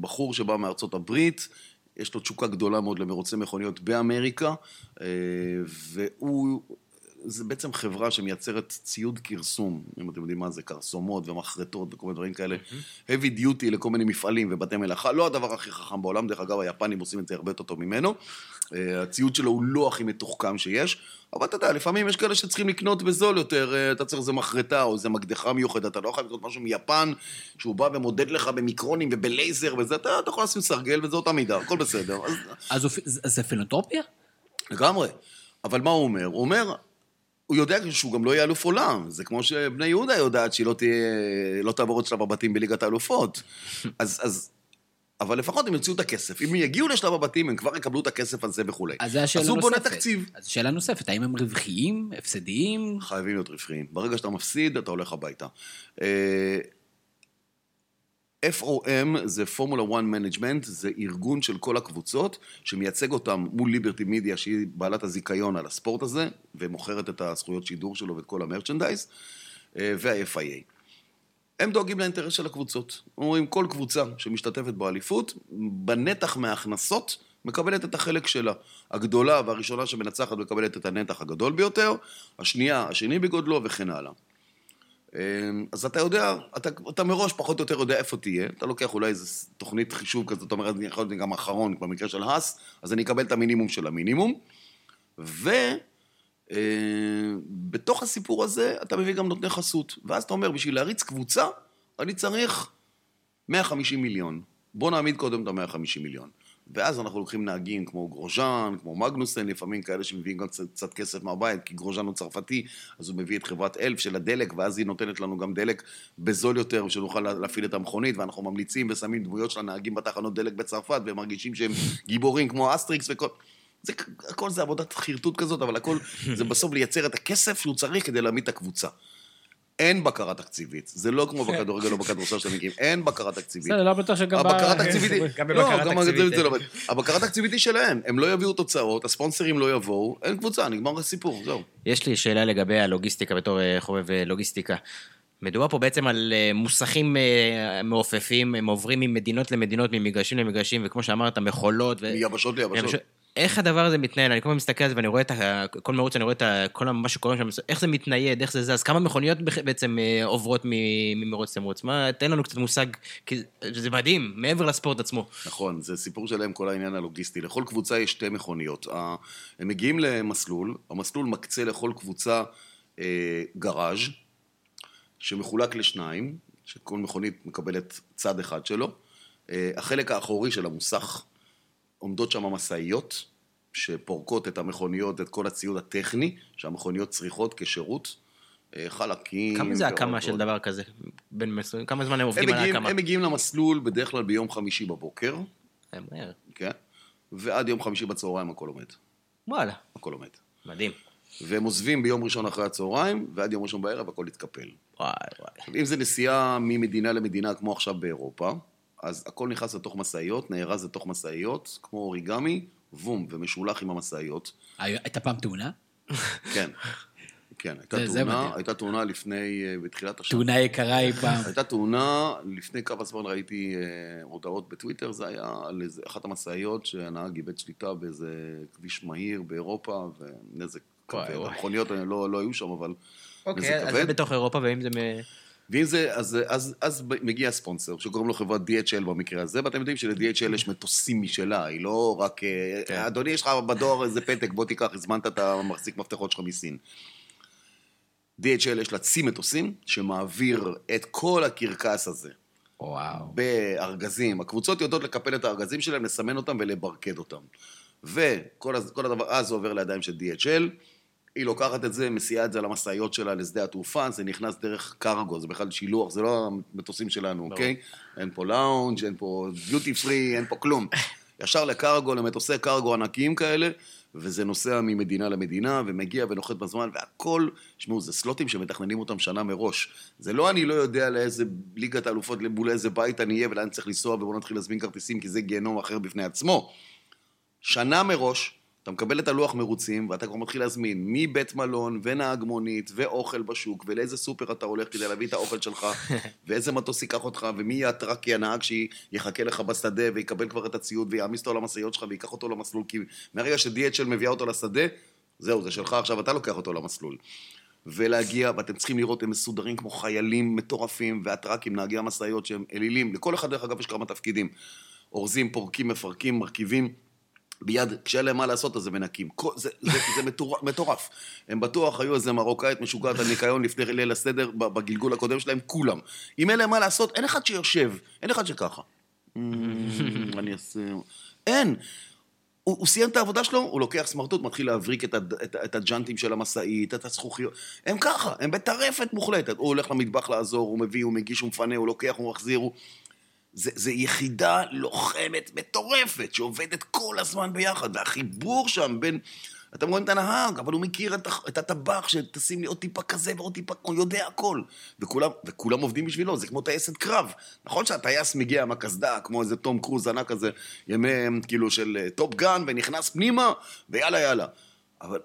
בחור שבא מארצות הברית, יש לו תשוקה גדולה מאוד למרוצי מכוניות באמריקה, אה, והוא זה בעצם חברה שמייצרת ציוד כרסום, אם אתם יודעים מה זה, כרסומות ומחרטות וכל מיני דברים כאלה, mm-hmm. heavy duty לכל מיני מפעלים ובתי מלאכה, לא הדבר הכי חכם בעולם, דרך אגב היפנים עושים את זה הרבה יותר טוב ממנו, אה, הציוד שלו הוא לא הכי מתוחכם שיש, אבל אתה יודע, לפעמים יש כאלה שצריכים לקנות בזול יותר, אה, אתה צריך איזה מחרטה או איזה מקדחה מיוחדת, אתה לא יכול לקנות משהו מיפן, שהוא בא ומודד לך במיקרונים ובלייזר וזה, אתה, אתה יכול לשים סרגל וזאת המידה, הכל בסדר. אז, אז זה פילנטרופיה? לגמרי. אבל מה הוא אומר? הוא אומר, הוא יודע שהוא גם לא יהיה אלוף עולם. זה כמו שבני יהודה יודעת שהיא לא תהיה, לא תעבור את שלב הבתים בליגת האלופות. (laughs) אז, אז, אבל לפחות הם יוציאו את הכסף. אם יגיעו לשלב הבתים, הם כבר יקבלו את הכסף הזה וכולי. אז זה השאלה נוספת. אז הוא בונה תקציב. אז שאלה נוספת, האם הם רווחיים, הפסדיים? חייבים להיות רווחיים. ברגע שאתה מפסיד, אתה הולך הביתה. FOM זה Formula 1 Management, זה ארגון של כל הקבוצות שמייצג אותם מול ליברטי מידיה שהיא בעלת הזיכיון על הספורט הזה ומוכרת את הזכויות שידור שלו ואת כל ה merchandise אה, וה-FIA. הם דואגים לאינטרס של הקבוצות. אומרים כל קבוצה שמשתתפת באליפות, בנתח מההכנסות מקבלת את החלק שלה. הגדולה והראשונה שמנצחת מקבלת את הנתח הגדול ביותר, השנייה, השני בגודלו וכן הלאה. אמ, אז אתה יודע, אתה, אתה מראש פחות או יותר יודע איפה תהיה, אתה לוקח אולי איזו תוכנית חישוב כזאת, אתה אומר, אני יכול להיות גם אחרון במקרה של האס, אז אני אקבל את המינימום של המינימום, ובתוך אמ, הסיפור הזה אתה מביא גם נותני חסות, ואז אתה אומר, בשביל להריץ קבוצה, אני צריך 150 מיליון. בוא נעמיד קודם את ה-150 מיליון. ואז אנחנו לוקחים נהגים כמו גרוז'אן, כמו מגנוסן, לפעמים כאלה שמביאים גם קצת, קצת כסף מהבית, כי גרוז'אן הוא צרפתי, אז הוא מביא את חברת Elf של הדלק, ואז היא נותנת לנו גם דלק בזול יותר, שנוכל להפעיל את המכונית, ואנחנו ממליצים ושמים דמויות של הנהגים בתחנות דלק בצרפת, והם מרגישים שהם גיבורים כמו אסטריקס וכל... זה, הכל זה עבודת חרטוט כזאת, אבל הכל זה בסוף לייצר את הכסף שהוא צריך כדי להעמיד את הקבוצה. אין בקרה תקציבית. זה לא כמו (laughs) בכדורגל או בכדורסל שאתם מגיעים, אין בקרה תקציבית. בסדר, לא בטוח שגם... הבקרה התקציבית היא... (laughs) גם לא, בבקרה גם תקציבית, זה. לא. הבקרה התקציבית היא שלהם, הם לא יביאו תוצאות, הספונסרים לא יבואו, אין קבוצה, נגמר הסיפור, זהו. יש לי שאלה לגבי הלוגיסטיקה בתור אה, חובב אה, לוגיסטיקה. מדובר פה בעצם על אה, מוסכים מעופפים, הם עוברים ממדינות למדינות, ממגרשים למגרשים, וכמו שאמרת, מכולות. מיבשות ליבשות. איך הדבר הזה מתנהל? אני כל הזמן מסתכל על זה ואני רואה את ה... כל מרוץ, אני רואה את ה... כל מה שקורה שם, איך זה מתנייד, איך זה זז, כמה מכוניות בעצם אה, עוברות ממרוץ למרוץ? מה, תן לנו קצת מושג, כי זה מדהים, מעבר לספורט עצמו. נכון, זה סיפור שלהם, כל העניין הלוגיסטי. לכל קבוצה יש שתי מכוניות. הם מגיעים למסלול, המסלול מקצה לכל קבוצה אה, גראז' שמחולק לשניים, שכל מכונית מקבלת צד אחד שלו. אה, החלק האחורי של המוסך, עומדות שם משאיות שפורקות את המכוניות, את כל הציוד הטכני שהמכוניות צריכות כשירות. אה, חלקים. כמה זה הקמה של. דבר כזה? בין מסלולים? כמה זמן הם הם עובדים על מגיעים, ההקמה? הם מגיעים למסלול בדרך כלל ביום חמישי בבוקר, אה, מהר. כן? ועד יום חמישי בצהריים הכל עומד. וואלה, הכל עומד. מדהים. והם עוזבים ביום ראשון אחרי הצהריים, ועד יום ראשון בערב הכל יתקפל. וואי וואי. אם זה נסיעה ממדינה למדינה, כמו עכשיו באירופה, אז הכל נכנס לתוך משאיות, נארז לתוך משאיות, כמו אוריגמי, בום, ומשולח עם המשאיות. הייתה פעם תאונה? כן. כן, הייתה זה- זה תאונה, מדהים. הייתה תאונה לפני, אה, בתחילת השנה. תאונה יקרה אי פעם. הייתה תאונה, לפני כמה זמן ראיתי אה, הודעות בטוויטר, זה היה על איזה, אחת המשאיות שהנהג איבד שליטה באיזה כביש מהיר באירופה, ונזק כבד. המכוניות לא, לא היו שם, אבל נזק אוקיי, אז כבד. זה בתוך אירופה, ואם זה מ... ואם זה, אז, אז, אז מגיע הספונסר, שקוראים לו חברת DHL במקרה הזה, ואתם יודעים של-DHL יש מטוסים משלה, היא לא רק... אה, כן. אדוני, יש לך בדואר איזה פתק, בוא תיקח, הזמנת את המחזיק מפתחות שלך מסין. DHL יש לה צי מטוסים, שמעביר את כל הקרקס הזה וואו. בארגזים. הקבוצות יודעות לקפל את הארגזים שלהם, לסמן אותם ולברקד אותם. וכל הדבר, אז זה עובר לידיים של DHL, היא לוקחת את זה, מסיעה את זה למשאיות שלה לשדה התעופה, זה נכנס דרך קרגו, זה בכלל שילוח, זה לא המטוסים שלנו, אוקיי? אין פה לאונג', אין פה דיוטי פרי, אין פה כלום. ישר לקרגו, למטוסי קרגו ענקיים כאלה, וזה נוסע ממדינה למדינה, ומגיע ונוחת בזמן, והכל, שמעו, זה סלוטים שמתכננים אותם שנה מראש. זה לא אני לא יודע לאיזה ליגת האלופות, מול איזה בית אני אהיה ולאן צריך לנסוע, ובואו נתחיל להזמין כרטיסים, כי זה גיהנום אחר בפני עצמו. שנה מראש, אתה מקבל את הלוח מרוצים, ואתה כבר מתחיל להזמין מבית מלון, ונהג מונית, ואוכל בשוק, ולאיזה סופר אתה הולך כדי להביא את האוכל שלך, (laughs) ואיזה מטוס ייקח אותך, ומי יהיה הטרקי הנהג שיחכה לך בשדה, ויקבל כבר את הציוד, ויעמיס אותו על המשאיות שלך, וייקח אותו למסלול, כי מהרגע ש-DHL מביאה אותו לשדה, זהו, זה שלך, עכשיו אתה לוקח אותו למסלול. ולהגיע, ואתם צריכים לראות, הם מסודרים כמו חיילים מטורפים, והטרקים, נהגי המשאיות שהם אלילים. לכל אחד, דרך אגב, יש כמה תפקידים. אורזים, פורקים, מפרקים, מרכיבים. ביד, כשאין להם מה לעשות, אז הם מנקים. זה, זה, זה מטורף, מטורף. הם בטוח היו איזה מרוקאית משוגעת על ניקיון לפני ליל הסדר בגלגול הקודם שלהם, כולם. אם אין להם מה לעשות, אין אחד שיושב, אין אחד שככה. "אמ, אני אעשה... אין. הוא, הוא סיים את העבודה שלו, הוא לוקח סמרטוט, מתחיל להבריק את, הד- את, את הג'אנטים של המשאית, את הזכוכיות. הם ככה, הם בטרפת מוחלטת. הוא הולך למטבח לעזור, הוא מביא, הוא מגיש, הוא מפנה, הוא לוקח, הוא מחזיר, הוא... זה, זה יחידה לוחמת מטורפת, שעובדת כל הזמן ביחד, והחיבור שם בין... אתם רואים את הנהג, אבל הוא מכיר את, את הטבח, שתשים לי עוד טיפה כזה ועוד טיפה, הוא יודע הכל. וכולם, וכולם עובדים בשבילו, זה כמו טייסת קרב. נכון שהטייס מגיע עם הקסדה, כמו איזה תום קרוז ענק כזה, ימי, כאילו, של אה, Top Gun, ונכנס פנימה, ויאללה יאללה. אבל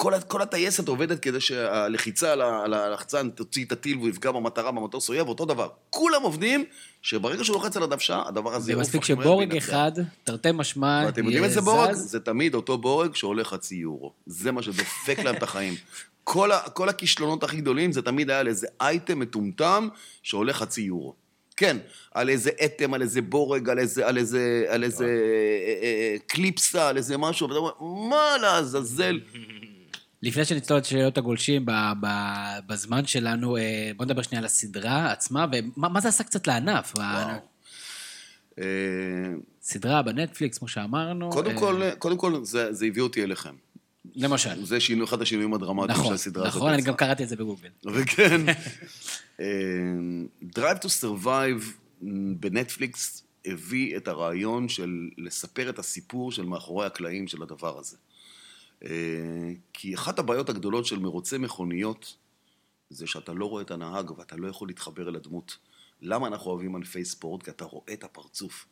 כל, כל הטייסת עובדת כדי שהלחיצה על הלחצן תוציא את הטיל והוא יפגע במטרה במטוס אויב, אותו דבר. כולם עובדים, שברגע שהוא לוחץ על הדוושה, הדבר הזה זה יעוף מספיק שבורג. אחד, תרתי משמע, ואתם יודעים יהיה איזה בורג? זז. זה תמיד אותו בורג שעולה חצי יורו. זה מה שדופק להם את החיים. (laughs) כל, כל הכישלונות הכי גדולים זה תמיד היה על איזה אייטם מטומטם שעולה חצי יורו. כן, על איזה אטם, על איזה בורג, על איזה, על איזה, על איזה אה, אה, קליפסה, על איזה משהו, ואתה אומר, מה לעזאזל? (laughs) לפני שנצלול את שאלות הגולשים בזמן שלנו, אה, בוא נדבר שנייה על הסדרה עצמה, ומה מה זה עשה קצת לענף? וואו. אה, סדרה בנטפליקס, כמו שאמרנו. קודם אה, כל, קודם כל זה, זה הביא אותי אליכם. למשל. זה שינוי, אחד השינויים הדרמטיים של נכון, הסדרה הזאת. נכון, אני. גם קראתי את זה בגוגל. (laughs) וכן, (laughs) אה, Drive to Survive בנטפליקס הביא את הרעיון של לספר את הסיפור של מאחורי הקלעים של הדבר הזה. אה, כי אחת הבעיות הגדולות של מרוצי מכוניות זה שאתה לא רואה את הנהג ואתה לא יכול להתחבר אל הדמות. למה אנחנו אוהבים ענפי ספורט? כי אתה רואה את הפרצוף.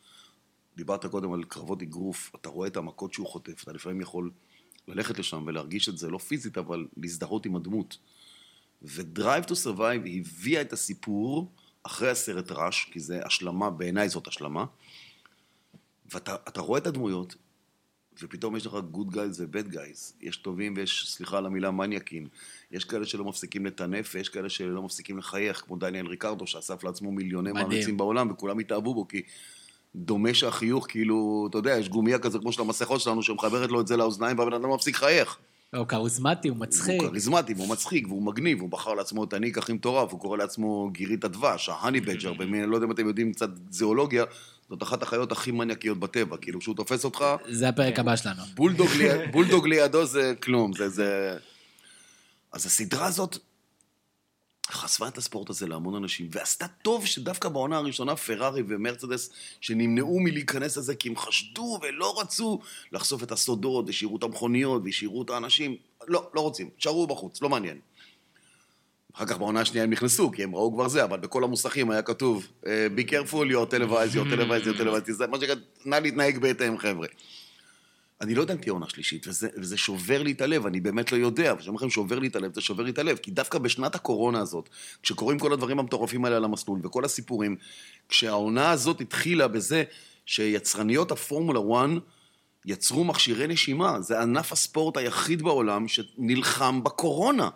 דיברת קודם על קרבות אגרוף, אתה רואה את המכות שהוא חוטף, אתה לפעמים יכול ללכת לשם ולהרגיש את זה, לא פיזית, אבל להזדהות עם הדמות. ו-Drive to Survive הביאה את הסיפור אחרי הסרט ראש, כי זה השלמה, בעיניי זאת השלמה, ואתה רואה את הדמויות, ופתאום יש לך good guys ו bad guys. יש טובים ויש, סליחה על המילה, מניאקים. יש כאלה שלא מפסיקים לטנף, ויש כאלה שלא מפסיקים לחייך, כמו דניאל ריקרדו, שאסף לעצמו מיליוני מעריצים בעולם, וכולם התאהבו בו, כי דומה שהחיוך, כאילו, אתה יודע, יש גומייה כזה כמו של המסכות שלנו, שמחברת לו את זה לאוזניים, והבן אדם מפסיק לחייך. הוא כריזמטי, הוא מצחיק. הוא כריזמטי, והוא מצחיק, והוא מגניב, הוא בחר לעצמו את הניק הכי מטורף, הוא קורא לעצמו גירית הדבש, ה honey badger, במין, לא יודע אם אתם יודעים קצת זואולוגיה, זאת אחת החיות הכי מניאקיות בטבע, כאילו, כשהוא תופס אותך... זה הפרק הבא שלנו. (laughs) בולדוג לידו זה כלום, זה... זה... אז הסדרה הזאת חשפה את הספורט הזה להמון אנשים, ועשתה טוב שדווקא בעונה הראשונה פרארי ומרצדס, שנמנעו מלהיכנס לזה כי הם חשדו ולא רצו לחשוף את הסודות, השאירו את המכוניות והשאירו את האנשים. לא, לא רוצים, תשארו בחוץ, לא מעניין. אחר כך בעונה השנייה הם נכנסו, כי הם ראו כבר זה, אבל בכל המוסכים היה כתוב, be careful, you're televised, you're televised, you're televised, מה שנקרא, נא להתנהג בהתאם, חבר'ה. אני לא יודע אם תהיה עונה שלישית, וזה, וזה שובר לי את הלב, אני באמת לא יודע, וכשאני אומר לכם שובר לי את הלב, זה שובר לי את הלב, כי דווקא בשנת הקורונה הזאת, כשקורים כל הדברים המטורפים האלה על המסלול, וכל הסיפורים, כשהעונה הזאת התחילה בזה שיצרניות הפורמולה 1 יצרו מכשירי נשימה, זה ענף הספורט היחיד בעולם שנלחם בקורונה.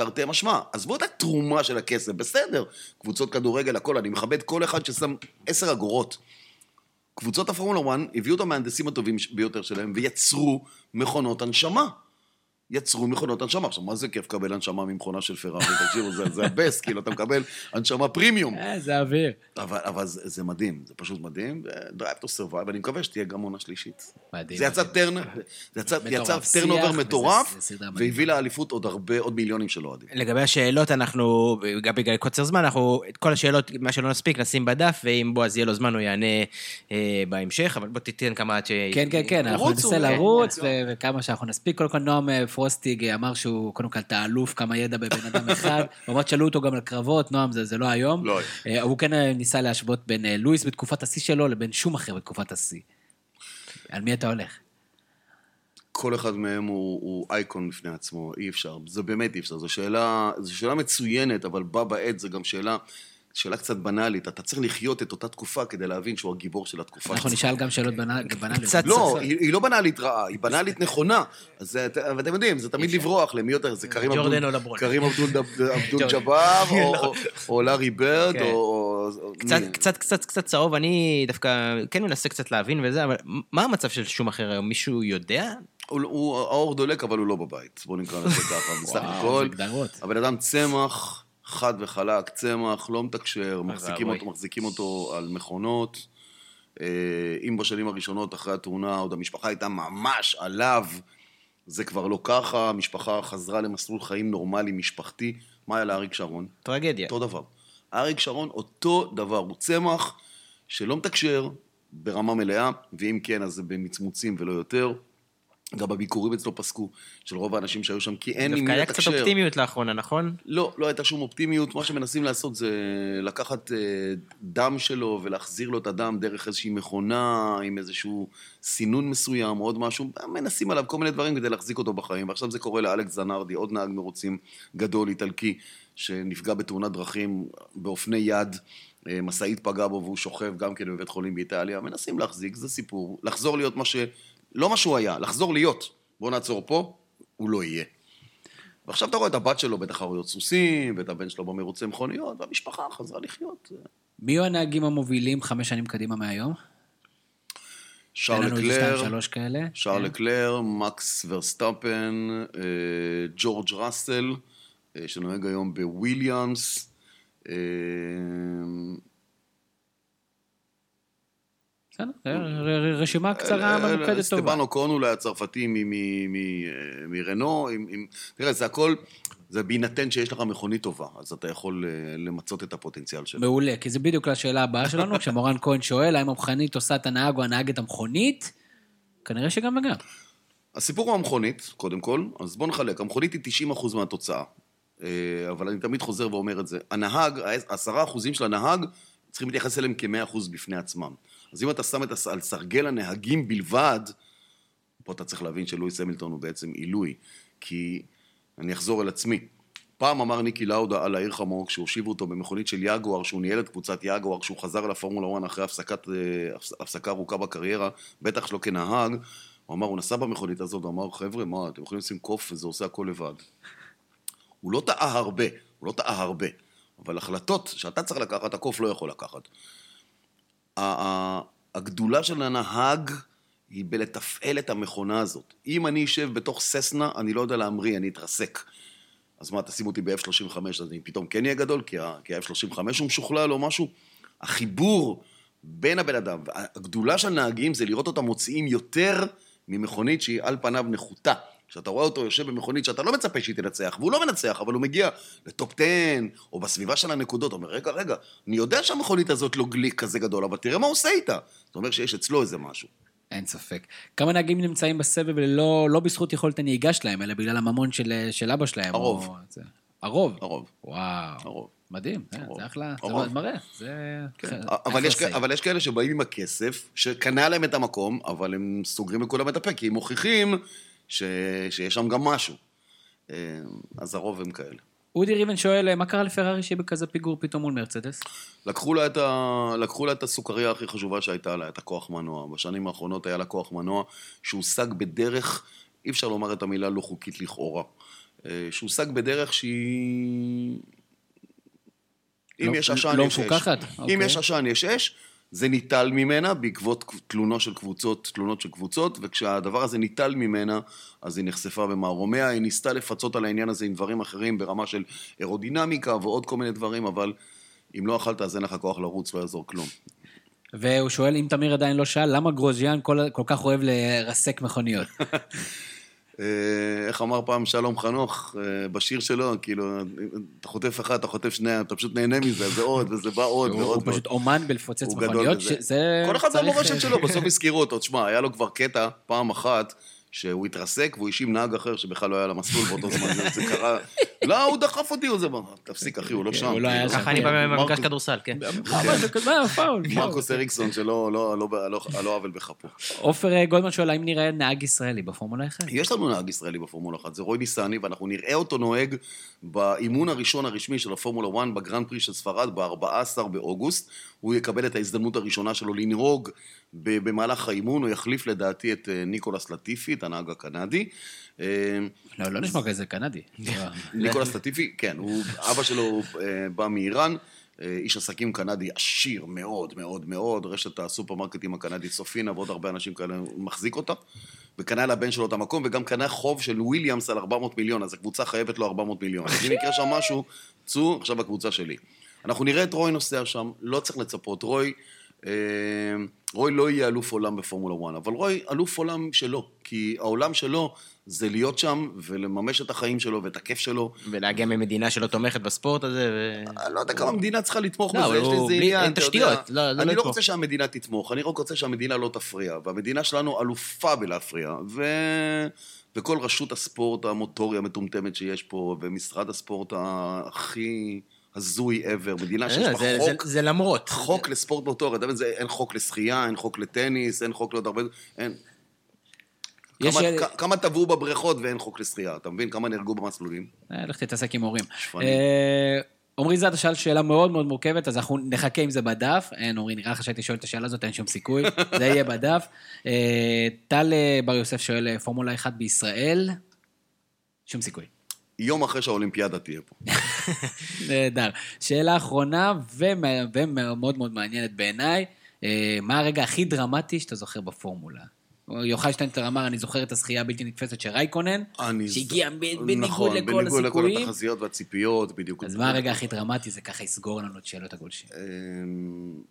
תרתי משמע. עזבו את התרומה של הכסף, בסדר. קבוצות כדורגל, הכל, אני מכבד כל אחד ששם עשר אגורות. קבוצות הפורמולה 1 הביאו את המהנדסים הטובים ביותר שלהם ויצרו מכונות הנשמה. יצרו מכונות הנשמה. עכשיו, מה זה כיף לקבל הנשמה ממכונה של פרארי? (laughs) תקשיבו, זה, זה הבסט, כאילו, אתה מקבל הנשמה פרימיום. אה, זה אוויר. אבל, אבל זה, זה מדהים, זה פשוט מדהים, ו-Drive to Survive, ואני מקווה שתהיה גם עונה שלישית. מדהים. זה יצא טרנ... (laughs) זה יצא, יצא טרנובר מטורף, והביא לאליפות עוד הרבה, עוד מיליונים של אוהדים. לגבי השאלות, אנחנו, גם בגלל קוצר זמן, אנחנו, את כל השאלות, מה שלא נספיק, נשים בדף, ואם בועז יהיה לו זמן, הוא יענה אה, בהמשך, אבל בוא תיתן כמה עד ש... כן, כן, כן, אנחנו ננסה לרוץ, וכמה שאנחנו נספיק. קודם כל, נועם אה, פרוסטיג אמר שהוא, קודם כל, אתה אלוף, כמה ידע בבן אדם אחד. (laughs) למרות שאלו אותו גם על קרבות, נועם, זה, זה לא היום. לא. אה, הוא כן ניסה להשוות בין אה, לואיס בתקופת השיא שלו לבין שום אחר בתקופת השיא. על מי אתה הולך? כל אחד מהם הוא, הוא אייקון בפני עצמו, אי אפשר, זה באמת אי אפשר, זו שאלה, זו שאלה מצוינת, אבל בה בעת זו גם שאלה שאלה קצת בנאלית, אתה צריך לחיות את אותה תקופה כדי להבין שהוא הגיבור של התקופה. אנחנו נשאל גם שאלות בנאליות. לא, היא לא בנאלית רעה, היא בנאלית נכונה. ואתם יודעים, זה תמיד לברוח למי יותר, זה קרים אבדול (laughs) ג'באר, או לארי ברד, או... קצת, קצת, קצת צהוב, אני דווקא כן מנסה קצת להבין וזה, אבל מה המצב של שום אחר היום? מישהו יודע? הוא, האור דולק, אבל הוא לא בבית. בואו נקרא לזה ככה, בסך (laughs) הכל. הבן אדם צמח. חד וחלק, צמח, לא מתקשר, מחזיקים אותו, מחזיקים אותו על מכונות. אה, אם בשנים הראשונות אחרי התאונה עוד המשפחה הייתה ממש עליו, זה כבר לא ככה, המשפחה חזרה למסלול חיים נורמלי, משפחתי. מה היה לאריק שרון? טרגדיה. אותו דבר. אריק שרון אותו דבר, הוא צמח שלא מתקשר ברמה מלאה, ואם כן אז זה במצמוצים ולא יותר. גם הביקורים אצלו פסקו, של רוב האנשים שהיו שם, כי אין עם מי לתקשר. דווקא היה קצת אופטימיות לאחרונה, נכון? לא, לא הייתה שום אופטימיות. מה שמנסים לעשות זה לקחת אה, דם שלו ולהחזיר לו את הדם דרך איזושהי מכונה, עם איזשהו סינון מסוים, עוד משהו. מנסים עליו כל מיני דברים כדי להחזיק אותו בחיים. ועכשיו זה קורה לאלכס זנרדי, עוד נהג מרוצים גדול, איטלקי, שנפגע בתאונת דרכים באופני יד. אה, משאית פגע בו והוא שוכב גם כן בבית חולים באיטליה. מנסים להחזיק, זה סיפור. לחזור להיות מה ש... לא מה שהוא היה, לחזור להיות. בוא נעצור פה, הוא לא יהיה. ועכשיו אתה רואה את הבת שלו בתחרויות סוסים, ואת הבן שלו במרוצי מכוניות, והמשפחה חזרה לחיות. מי היו הנהגים המובילים חמש שנים קדימה מהיום? שרל לקלר, שרל לקלר, מקס ורסטאפן, אה, ג'ורג' ראסל, אה, שנוהג היום בוויליאמס, אה, רשימה קצרה ממוקדת טובה. סטבן אוקון אולי הצרפתי מרנו, תראה, זה הכל, זה בהינתן שיש לך מכונית טובה, אז אתה יכול למצות את הפוטנציאל שלו. מעולה, כי זה בדיוק לשאלה הבאה שלנו, (laughs) כשמורן כהן שואל האם המכונית עושה את הנהג או הנהג את המכונית, כנראה שגם וגם. הסיפור הוא המכונית, קודם כל, אז בוא נחלק, המכונית היא 90% מהתוצאה. אה, אבל אני תמיד חוזר ואומר את זה. הנהג, עשרה אחוזים של הנהג, צריכים להתייחס אליהם כמאה אחוז בפני עצמם. אז אם אתה שם את הס... על סרגל הנהגים בלבד, פה אתה צריך להבין שלואיס המילטון הוא בעצם עילוי. כי, אני אחזור אל עצמי, פעם אמר ניקי לאודה על העיר חמור, כשהושיבו אותו במכונית של יגואר, שהוא ניהל את קבוצת יגואר, כשהוא חזר לפורמולה 1 אחרי הפסקת, אה, הפסקה ארוכה בקריירה, בטח שלא כנהג, הוא אמר, הוא נסע במכונית הזאת, הוא אמר, חבר'ה, מה, אתם יכולים לשים קוף וזה עושה הכל לבד. הוא לא טעה הרבה, הוא לא טעה הרבה, אבל החלטות שאתה צריך לקחת, הקוף לא יכול לקחת. הגדולה של הנהג היא בלתפעל את המכונה הזאת. אם אני אשב בתוך ססנה, אני לא יודע להמריא, אני אתרסק. אז מה, תשים אותי ב-F35, אז אני פתאום כן אהיה גדול, כי ה-F35 הוא משוכלל או משהו? החיבור בין הבן אדם, הגדולה של נהגים זה לראות אותם מוציאים יותר ממכונית שהיא על פניו נחותה. כשאתה רואה אותו יושב במכונית שאתה לא מצפה שהיא תנצח, והוא לא מנצח, אבל הוא מגיע לטופ 10, או בסביבה של הנקודות, אומר, רגע, רגע, אני יודע שהמכונית הזאת לא גליק כזה גדול, אבל תראה מה הוא עושה איתה. זאת אומרת שיש אצלו איזה משהו. אין ספק. כמה נהגים נמצאים בסבב לא, לא בזכות יכולת הנהיגה שלהם, אלא בגלל הממון של, של אבא שלהם. הרוב. או... זה... הרוב? הרוב. וואו. הרוב. מדהים, אה, הרוב. זה אחלה, הרוב. זה מראה, זה... כן. אבל, יש. אבל יש כאלה שבאים עם הכסף, שקנה להם את המקום, אבל הם סוגרים לכולם את הפה, כי הם מוכיחים ש, שיש שם גם משהו. אה, אז הרוב הם כאלה. אודי ריבן שואל, מה קרה לפרארי שהיא בכזה פיגור פתאום מול מרצדס? לקחו לה, את ה... לקחו לה את הסוכריה הכי חשובה שהייתה לה, את הכוח מנוע. בשנים האחרונות היה לה כוח מנוע שהושג בדרך, אי אפשר לומר את המילה לא חוקית לכאורה, אה, שהושג בדרך שהיא... אם לא- יש עשן, לא יש אש. מפוקחת? אם אוקיי. יש עשן, יש אש. זה ניטל ממנה בעקבות תלונות של קבוצות, תלונות של קבוצות, וכשהדבר הזה ניטל ממנה, אז היא נחשפה במערומיה, היא ניסתה לפצות על העניין הזה עם דברים אחרים ברמה של אירודינמיקה ועוד כל מיני דברים, אבל אם לא אכלת אז אין לך כוח לרוץ, לא יעזור כלום. והוא שואל, אם תמיר עדיין לא שאל, למה גרוז'יאן כל, כל כך אוהב לרסק מכוניות? (laughs) אה, איך אמר פעם שלום חנוך אה, בשיר שלו, כאילו, אתה חוטף אחד, אתה חוטף שני, אתה פשוט נהנה מזה, זה עוד, וזה בא עוד ועוד. הוא פשוט אומן בלפוצץ מכוניות. שזה... כל אחד צריך- והמורשת שלו, (laughs) בסוף הזכירו אותו. תשמע, היה לו כבר קטע, פעם אחת, שהוא התרסק והוא האשים נהג אחר שבכלל לא היה למסלול באותו זמן, זה קרה... (laughs) לא, הוא דחף אותי, הוא זה... תפסיק, אחי, הוא לא שם. הוא לא היה. שם. ככה אני בא כן. במגרש מרקוס- כדורסל, כן. מה, זה כזה, מה, פאול. מרקוס אריקסון, שלא לא- לא- לא- על לא עוול בכפו. עופר אה, גולדמן שואל, האם נראה נהג ישראלי בפורמולה 1? יש לנו נהג ישראלי בפורמולה 1, זה רוי ניסני, ואנחנו נראה אותו נוהג באימון הראשון הרשמי של הפורמולה 1 בגרנד פרי של ספרד ב-14 באוגוסט. הוא יקבל את ההזדמנות הראשונה שלו לנהוג במהלך האימון, הוא יחליף לדעתי את אה, ניקולס לטיפי, את הנהג הקנדי. לא, לא נשמע כזה קנדי. (laughs) ניקולס לטיפי, כן, הוא, אבא שלו אה, בא מאיראן, אה, איש עסקים קנדי עשיר מאוד מאוד מאוד, רשת הסופרמרקטים הקנדית סופינה ועוד הרבה אנשים כאלה, הוא מחזיק אותה, וקנה לבן שלו את המקום, וגם קנה חוב של וויליאמס על 400 מיליון, אז הקבוצה חייבת לו 400 מיליון. אז אם יקרה שם משהו, צאו, עכשיו הקבוצה שלי. אנחנו נראה את רוי נוסע שם, לא צריך לצפות. רוי, אה, רוי לא יהיה אלוף עולם בפורמולה 1, אבל רוי אלוף עולם שלו, כי העולם שלו זה להיות שם ולממש את החיים שלו ואת הכיף שלו. ולהגיע ממדינה שלא תומכת בספורט הזה, ו... לא יודע כמה המדינה צריכה לתמוך לא, בזה, יש לזה עניין, אין. תשתיות, לא- לא אני לא. רוצה שהמדינה תתמוך, אני רק רוצה שהמדינה לא תפריע, והמדינה שלנו אלופה בלהפריע, ו... וכל רשות הספורט המוטורי המטומטמת שיש פה, ומשרד הספורט הכי הזוי ever, מדינה שיש אה, בה זה- חוק, זה- זה למרות. חוק לספורט מוטורי, אתה זה- אין חוק לשחייה, אין חוק לטניס, אין חוק לעוד הרבה... אין. יש- כמה- כ- כמה טבעו בבריכות ואין חוק לשחייה, אתה מבין? כמה נהרגו במסלולים? אה, לך תתעסק עם הורים. אה, עמרי זאדה שאל שאלה מאוד מאוד מורכבת, אז אנחנו נחכה עם זה בדף. אין, עמרי, נראה לך שהייתי שואל את השאלה הזאת, אין שום סיכוי. (laughs) זה יהיה בדף. אה, טל בר יוסף שואל, פורמולה 1 בישראל? שום סיכוי. יום אחרי שהאולימפיאדה תהיה פה. (laughs) נהדר. שאלה אחרונה, ומא- ומאוד מאוד מעניינת בעיניי, מה הרגע הכי דרמטי שאתה זוכר בפורמולה? יוחאי שטיינטר אמר, אני זוכר את הזכייה הבלתי נתפסת של רייקונן, ז- שהגיע ב- בניגוד נכון, לכל בניגוד לכל הסיכויים. התחזיות והציפיות, בדיוק. אז מה הרגע הכי דרמטי? זה ככה יסגור לנו את שאלות הגולשים. אמ,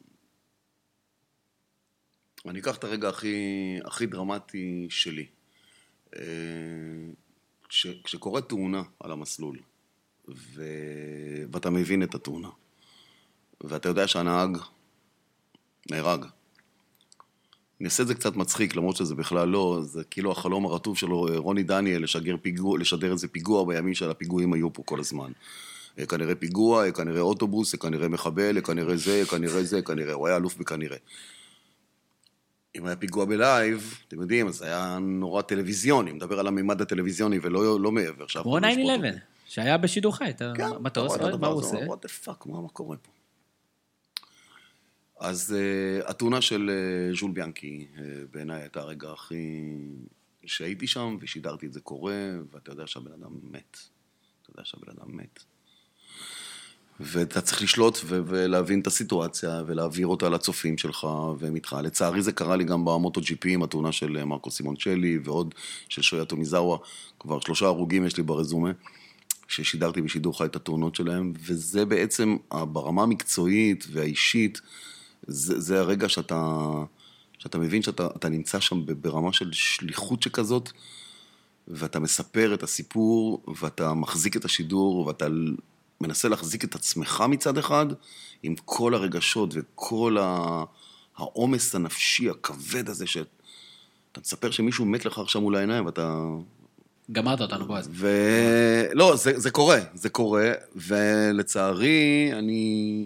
אני אקח את הרגע הכי, הכי דרמטי שלי. אה, כש, כשקורית תאונה על המסלול, ו... ואתה מבין את התאונה, ואתה יודע שהנהג נהרג, אני אעשה את זה קצת מצחיק, למרות שזה בכלל לא, זה כאילו החלום הרטוב שלו, רוני דניאל, לשגר פיגוע, לשדר איזה פיגוע בימים של הפיגועים היו פה כל הזמן. אה, כנראה פיגוע, אה, כנראה אוטובוס, אה, כנראה מחבל, כנראה זה, כנראה זה, כנראה, הוא היה אלוף בכנראה. אם היה פיגוע בלייב, אתם יודעים, אז היה נורא טלוויזיוני, מדבר על הממד הטלוויזיוני ולא לא מעבר. כמו 9-11, שהיה בשידור חי, אתה כן, מטוס, מה הוא עושה? What the fuck, מה קורה פה? אז uh, התאונה של uh, ז'ול ביאנקי uh, בעיניי הייתה הרגע הכי... שהייתי שם ושידרתי את זה קורה, ואתה יודע שהבן אדם מת. אתה יודע שהבן אדם מת. ואתה צריך לשלוט ו- ולהבין את הסיטואציה ולהעביר אותה לצופים שלך והם איתך. לצערי זה קרה לי גם במוטו פי עם התאונה של מרקו סימונצ'לי ועוד של שויה טומיזאווה. כבר שלושה הרוגים יש לי ברזומה, ששידרתי בשידור חי את התאונות שלהם, וזה בעצם ברמה המקצועית והאישית, זה, זה הרגע שאתה, שאתה מבין שאתה נמצא שם ברמה של שליחות שכזאת, ואתה מספר את הסיפור, ואתה מחזיק את השידור, ואתה מנסה להחזיק את עצמך מצד אחד, עם כל הרגשות וכל העומס הנפשי הכבד הזה, שאתה מספר שמישהו מת לך עכשיו מול העיניים, ואתה... גמרת אותנו, בועז. ו... לא, זה, זה קורה, זה קורה, ולצערי, אני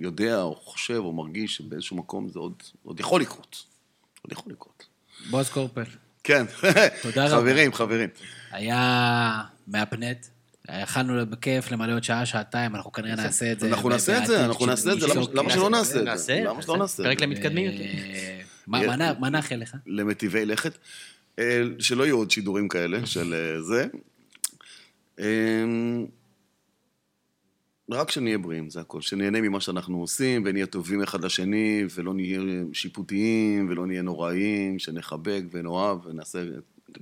יודע, או חושב, או מרגיש שבאיזשהו מקום זה עוד, עוד יכול לקרות. עוד יכול לקרות. בועז קורפל. כן. תודה רבה. חברים, חברים. היה מהפנט. יכלנו בכיף למלא עוד שעה, שעתיים, אנחנו כנראה נעשה את זה. אנחנו נעשה את זה, אנחנו נעשה את זה, למה שלא נעשה את זה? למה שלא נעשה את זה? פרק למתקדמים יותר. אה, מה נאחל לך? למטיבי לכת. אה, שלא יהיו עוד שידורים כאלה של אה, זה. רק שנהיה בריאים, זה הכל. שנהנה ממה שאנחנו עושים, ונהיה טובים אחד לשני, ולא נהיה שיפוטיים, ולא נהיה נוראיים, שנחבק ונאהב, ונעשה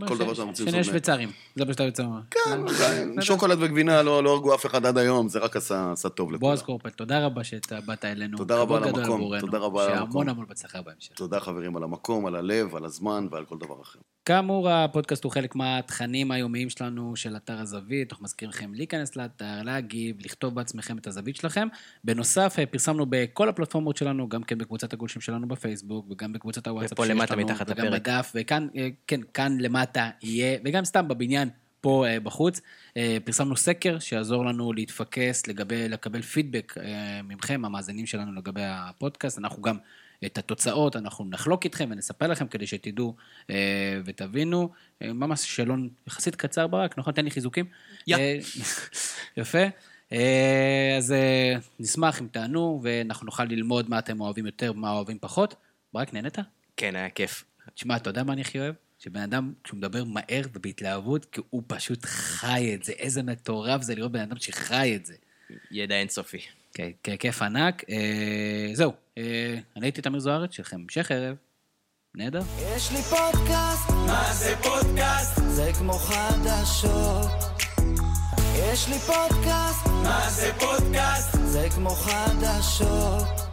כל דבר שאנחנו רוצים לעשות. שנהיה שוויצרים, זה מה שאתה יוצא אומר. כן, שוקולד וגבינה לא, לא הרגו אף אחד עד היום, זה רק עשה טוב לכולם. בועז קורפל, תודה רבה שאתה באת אלינו. תודה רבה על המקום, תודה רבה על המקום. שהמון המון בהצלחה בהמשך. תודה חברים על המקום, על הלב, על הזמן ועל כל דבר אחר. כאמור, הפודקאסט הוא חלק מהתכנים היומיים שלנו של אתר הזווית. אנחנו מזכירים לכם להיכנס לאתר, להגיב, לכתוב בעצמכם את הזווית שלכם. בנוסף, פרסמנו בכל הפלטפורמות שלנו, גם כן בקבוצת הגולשים שלנו בפייסבוק, וגם בקבוצת הוואטסאפ שיש לנו. למטה הפרק. וגם בדף, וכאן, כן, כאן למטה יהיה, וגם סתם בבניין. פה uh, בחוץ, פרסמנו סקר שיעזור לנו להתפקס לגבי, לקבל פידבק ממכם, המאזינים שלנו לגבי הפודקאסט. אנחנו גם את התוצאות אנחנו נחלוק איתכם ונספר לכם כדי שתדעו אה, ותבינו. אה, ממש שאלון יחסית קצר ברק, נכון? תן לי חיזוקים. אה, (laughs) יפה. אה, אז אה, נשמח אם תענו, ואנחנו נוכל ללמוד מה אתם אוהבים יותר ומה אוהבים פחות. ברק, נהנית? כן, היה כיף. תשמע, אתה יודע מה אני הכי אוהב? שבן אדם, כשהוא מדבר מהר ובהתלהבות, כי הוא פשוט חי את זה. איזה מטורף זה לראות בן אדם שחי את זה. ידע אינסופי. כן, כיף ענק. אה, זהו, אה, אני הייתי תמיר זוארץ, שלכם המשך ערב. נהדר. יש לי פודקאסט, מה זה פודקאסט? זה כמו חדשות. יש לי פודקאסט, מה זה פודקאסט? זה כמו חדשות.